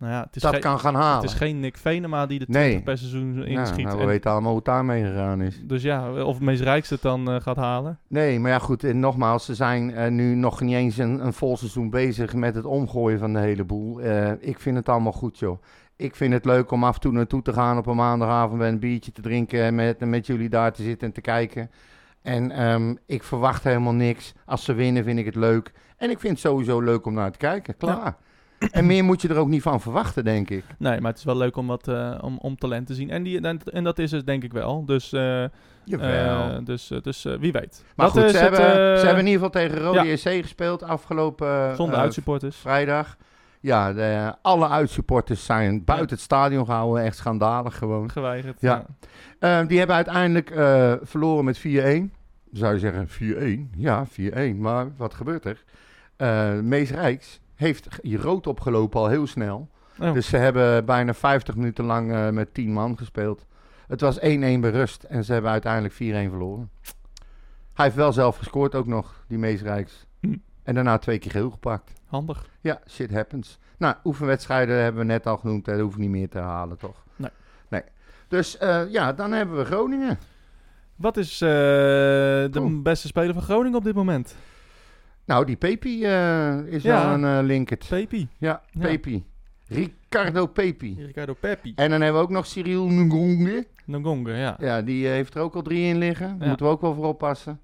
Nou ja, het is, dat geen- kan gaan halen. het is geen Nick Venema die de Nee. 20 per seizoen Ja, inschiet. nou, we En- weten allemaal hoe het daarmee gegaan is. Dus ja, of Mees Rijks het dan eh, gaat halen. Nee, maar ja goed, en nogmaals, ze zijn eh, nu nog niet eens een, een vol seizoen bezig met het omgooien van de hele boel. Eh, ik vind het allemaal goed, joh. Ik vind het leuk om af en toe naartoe te gaan op een maandagavond met een biertje te drinken en met, met jullie daar te zitten en te kijken. En ehm, ik verwacht helemaal niks. Als ze winnen vind ik het leuk. En ik vind het sowieso leuk om naar te kijken, klaar. En meer moet je er ook niet van verwachten, denk ik. Nee, maar het is wel leuk om, wat, eh, om, om talent te zien. En, die, en, en dat is het denk ik wel. Dus, eh, Jawel. eh, dus, dus wie weet. maar Dat goed, ze, hebben, ze hebben in ieder geval tegen Rode ja. JC gespeeld afgelopen Zonder uitsupporters. vrijdag. Ja, de, alle uitsupporters zijn buiten het stadion gehouden. Echt schandalig gewoon. Geweigerd. Ja. Eh, die hebben uiteindelijk verloren met 4-1. Zou je zeggen 4-1? Ja, 4-1. Maar wat gebeurt er? Mees Rijks heeft hier rood opgelopen al heel snel. Oh, Dus ze hebben bijna 50 minuten lang eh, met 10 man gespeeld. Het was 1-1 bij rust en ze hebben uiteindelijk 4-1 verloren. Hij heeft wel zelf gescoord ook nog, die Mees Rijks. Hm. En daarna twee keer geel gepakt. handig. Ja, shit happens. Nou, oefenwedstrijden hebben we net al genoemd. Dat hoef ik niet meer te herhalen, toch? Nee. Nee. Dus eh, ja, dan hebben we Groningen. Wat is eh, de Oeh. beste speler van Groningen op dit moment? Nou, die Pepi eh, is Ja. wel een eh linkert. Pepi. Ja, Ja. Pepi. Ricardo Pepi. Ricardo Pepi. En dan hebben we ook nog Cyril Ngonge. Ngonga, ja. Ja, die eh, heeft er ook al drie in liggen. Daar Ja. moeten we ook wel voor oppassen.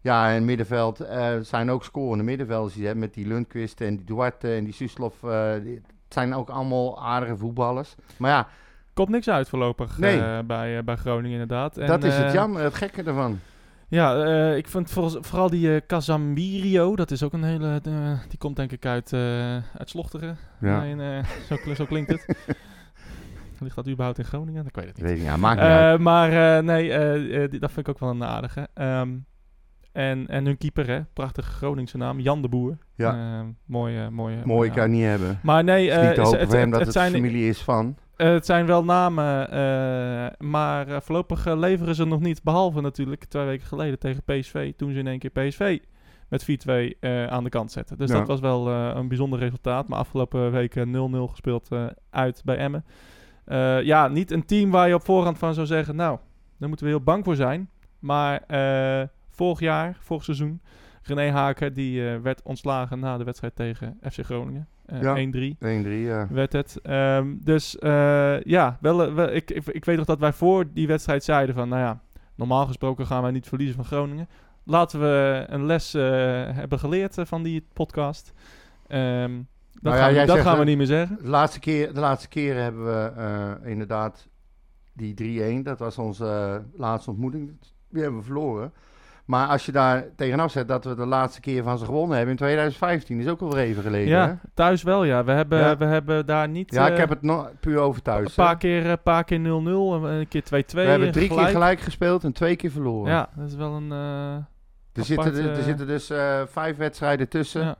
Ja, en middenveld zijn ook scorende middenvelders. Die, hè, met die Lundqvist en die Duarte en die Suslov. het zijn ook allemaal aardige voetballers. Maar ja, Komt niks uit voorlopig Nee. bij, bij Groningen inderdaad. En, dat is het jammer, het gekke ervan. Ja, eh, ik vind vooral, vooral die eh Casamirio, dat is ook een hele... eh, die komt denk ik uit, uit Slochteren. Ja. Nee, zo, zo klinkt het. Ligt dat überhaupt in Groningen? Ik weet het niet. Weet ik niet, ja, maakt niet uit. Maar nee, die- dat vind ik ook wel een aardige. Ehm, en, en hun keeper, hè, prachtige Groningse naam, Jan de Boer. Ja. Eh, mooie, mooie, Mooi kan niet hebben. Maar nee, Het het- het, het- dat het het zijn, familie is van. Het zijn wel namen, eh, maar eh, voorlopig eh, leveren ze nog niet. Behalve natuurlijk twee weken geleden tegen PSV, toen ze in één keer PSV met 4-2 eh, aan de kant zetten. Dus Ja. dat was wel een bijzonder resultaat. Maar afgelopen weken 0-0 gespeeld uit bij Emmen. Ja, niet een team waar je op voorhand van zou zeggen, nou, daar moeten we heel bang voor zijn. Maar vorig jaar, vorig seizoen, René Haken, die werd ontslagen na de wedstrijd tegen FC Groningen. Eh, Ja. 1-3 1-3, ja. werd het. Ehm, dus eh, ja, wel, eh, wel, ik, ik, ik weet nog dat wij voor die wedstrijd zeiden van, nou ja, normaal gesproken gaan wij niet verliezen van Groningen. Laten we een les hebben geleerd van die podcast. Ehm, dat Nou ja, gaan, we, dat zegt, gaan we niet meer zeggen. De laatste, keer, de laatste keren hebben we inderdaad die 3-1. Dat was onze laatste ontmoeting. Die hebben we verloren. Maar als je daar tegenaf zet dat we de laatste keer van ze gewonnen hebben in 2015, is ook al weer even geleden. hè? Ja, thuis wel ja. We hebben, Ja. we hebben daar niet Ja, eh, ik heb het puur over een thuis. hè. paar keer, een paar keer 0-0, een keer 2-2. we hebben drie gelijk. keer gelijk gespeeld en twee keer verloren. Ja, dat is wel een... eh, er, zitten, er eh, zitten dus eh, vijf wedstrijden tussen. Ja.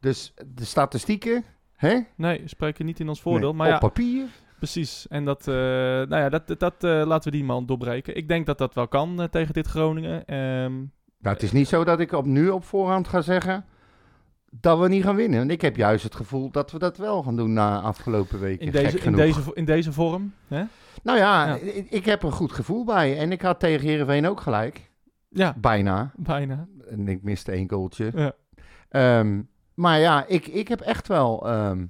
Dus de statistieken, hè? nee, spreken niet in ons voordeel. Nee, maar op ja, papier. Precies. En dat, eh, nou ja, dat, dat, eh, laten we die man doorbreken. Ik denk dat dat wel kan eh, tegen dit Groningen. Ehm, Nou, het is niet zo dat ik op, nu op voorhand ga zeggen dat we niet gaan winnen. Want ik heb juist het gevoel dat we dat wel gaan doen na afgelopen weken. in, deze, in, deze, in deze vorm. Hè? Nou ja, Ja. Ik, ik heb er een goed gevoel bij. En ik had tegen Heerenveen ook gelijk. Ja, Bijna. bijna. En ik miste één goaltje. Ja. Ehm, maar ja, ik, ik heb echt wel... ehm,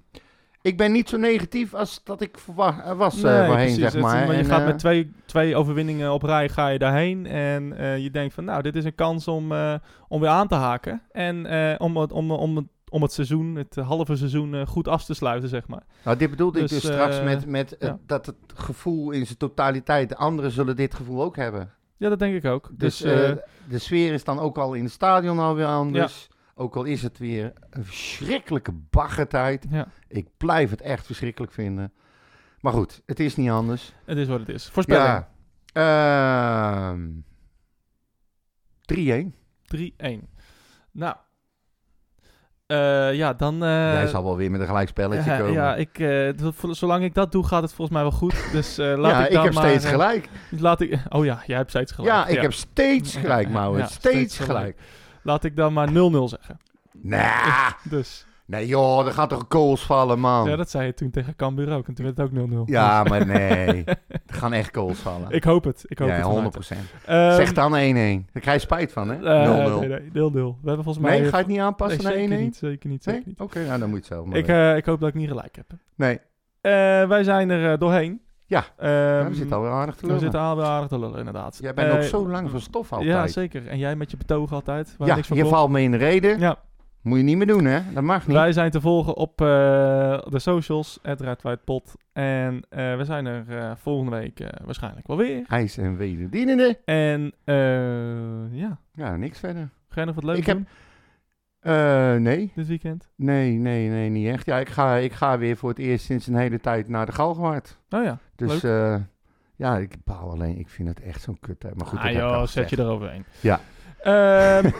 ik ben niet zo negatief als dat ik verwa- eh, was eh, Nee, voorheen, precies. zeg Het- maar. je En, gaat eh, met twee, twee overwinningen op rij ga je daarheen. En eh, je denkt van, nou, dit is een kans om, eh, om weer aan te haken. En eh, om, het, om, om, het, om het seizoen, het halve seizoen, eh, goed af te sluiten, zeg maar. Nou, dit bedoelde ik Dus, dus straks eh, met, met eh, ja. dat het gevoel in zijn totaliteit... De anderen zullen dit gevoel ook hebben. Ja, dat denk ik ook. Dus, Dus, eh, eh, de sfeer is dan ook al in het stadion alweer anders. Ook al is het weer een verschrikkelijke baggertijd. ja, Ik blijf het echt verschrikkelijk vinden. Maar goed, het is niet anders. het is wat het is. Voorspelling. Ja. Ehm 3-1. 3-1. Nou, Eh, ja, dan... eh, Jij zal wel weer met een gelijkspelletje ja, komen. ja, ik, eh, zolang ik dat doe, gaat het volgens mij wel goed. Dus laat Ja, ik ik, dan heb maar, steeds gelijk. Laat ik, oh ja, jij hebt steeds gelijk. Ja, ik heb steeds gelijk, ja, steeds, steeds gelijk. gelijk. Laat ik dan maar 0-0 zeggen. Nah. Dus, Nee joh, er gaat toch goals vallen, man. ja, dat zei je toen tegen Cambuur ook. En toen werd het ook 0-0. Ja, Dus, maar nee. er gaan echt goals vallen. ik hoop het. Ik hoop ja, het van 100 harte. procent. Ehm, zeg dan 1-1. Daar krijg je spijt van, hè? 0-0. eh, nee, nee, 0-0. We hebben volgens mij... Nee, ga je het niet aanpassen Nee, naar 1-1? niet, zeker niet, zeker Nee? niet. Oké, nou dan moet je het zelf maar Ik, eh, ik hoop dat ik niet gelijk heb. Nee, Eh, wij zijn er doorheen. Ja. Ehm, ja, we zitten alweer aardig te we lullen. zitten alweer aardig te lullen, inderdaad. Jij bent Eh, ook zo lang van stof altijd. Ja, zeker. En jij met je betoog altijd. Waar Ja, niks van je valt me in de reden. Ja, Moet je niet meer doen, hè? Dat mag niet. wij zijn te volgen op eh, de socials, Pot. En eh, we zijn er volgende week waarschijnlijk wel weer. IJs en wederdienende. En ja, Ja, niks verder. ga je nog wat leuks Ik heb- doen nee. dit weekend? Nee, nee, nee, niet echt. Ja, ik ga, ik ga weer voor het eerst sinds een hele tijd naar de Galgenwaard. Oh ja. Dus eh, ja, ik baal alleen. Ik vind het echt zo'n kut. Hè. Maar goed, ah, joh, zet je eroverheen. Ja. Man.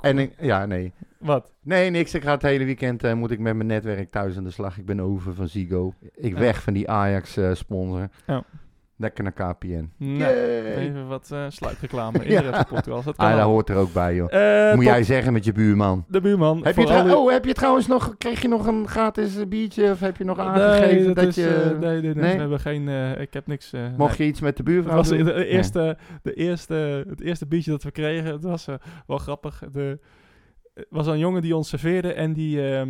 En ik, ja, nee. Wat? Nee, niks. Ik ga het hele weekend eh, moet ik met mijn netwerk thuis aan de slag. Ik ben over van Zigo. Ik Ja. weg van die Ajax eh, sponsor. Ja. Lekker naar KPN. Nou, Yay. even wat eh sluitreclame in Ja. de rest van podcast. Dat kan Ah, daar hoort er ook bij, joh. Eh, Moet jij zeggen met je buurman. de buurman. Heb je, oh, heb je trouwens nog, kreeg je nog een gratis eh, biertje? Of heb je nog Nee, aangegeven dat, is, je... nee, nee, nee, nee? We hebben geen... eh, ik heb niks... eh, mocht nee. je iets met de Het buurvrouw was doen? de, de eerste, de eerste, het eerste biertje dat we kregen. Het was wel grappig. De, het was een jongen die ons serveerde en die... ehm,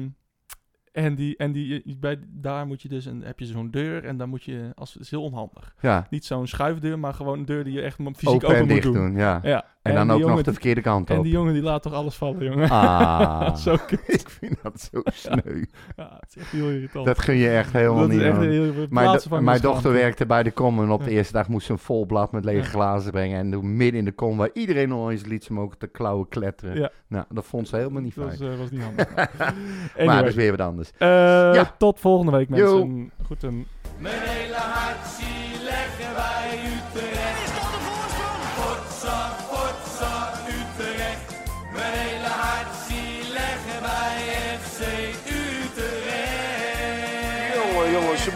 en die, en die, bij, daar moet je dus een, heb je zo'n deur en dan moet je, als, het is heel onhandig. Ja, Niet zo'n schuifdeur, maar gewoon een deur die je echt fysiek open, open, en moet doen. doen. ja. Ja. En, dan ook jongen nog de verkeerde kant En op. die jongen die laat toch alles vallen, jongen. Ah, Zo ik vind dat zo sneu. Ja, het is echt heel irritant. Dat gun je echt helemaal Dat niet echt aan. heel Mijn, plaatsen do- van mijn je dochter werkte bij de kom en op de Ja. eerste dag moest ze een vol blad met lege Ja. glazen brengen. En toen midden in de kom waar iedereen nog eens liet ze hem ook te klauwen kletteren. Ja. Nou, dat vond ze helemaal niet Dat fijn. was, eh, was niet handig. Maar dat is weer wat anders. Eh, Ja. Tot volgende week, mensen. Yo. Goed, een Mijn hele hart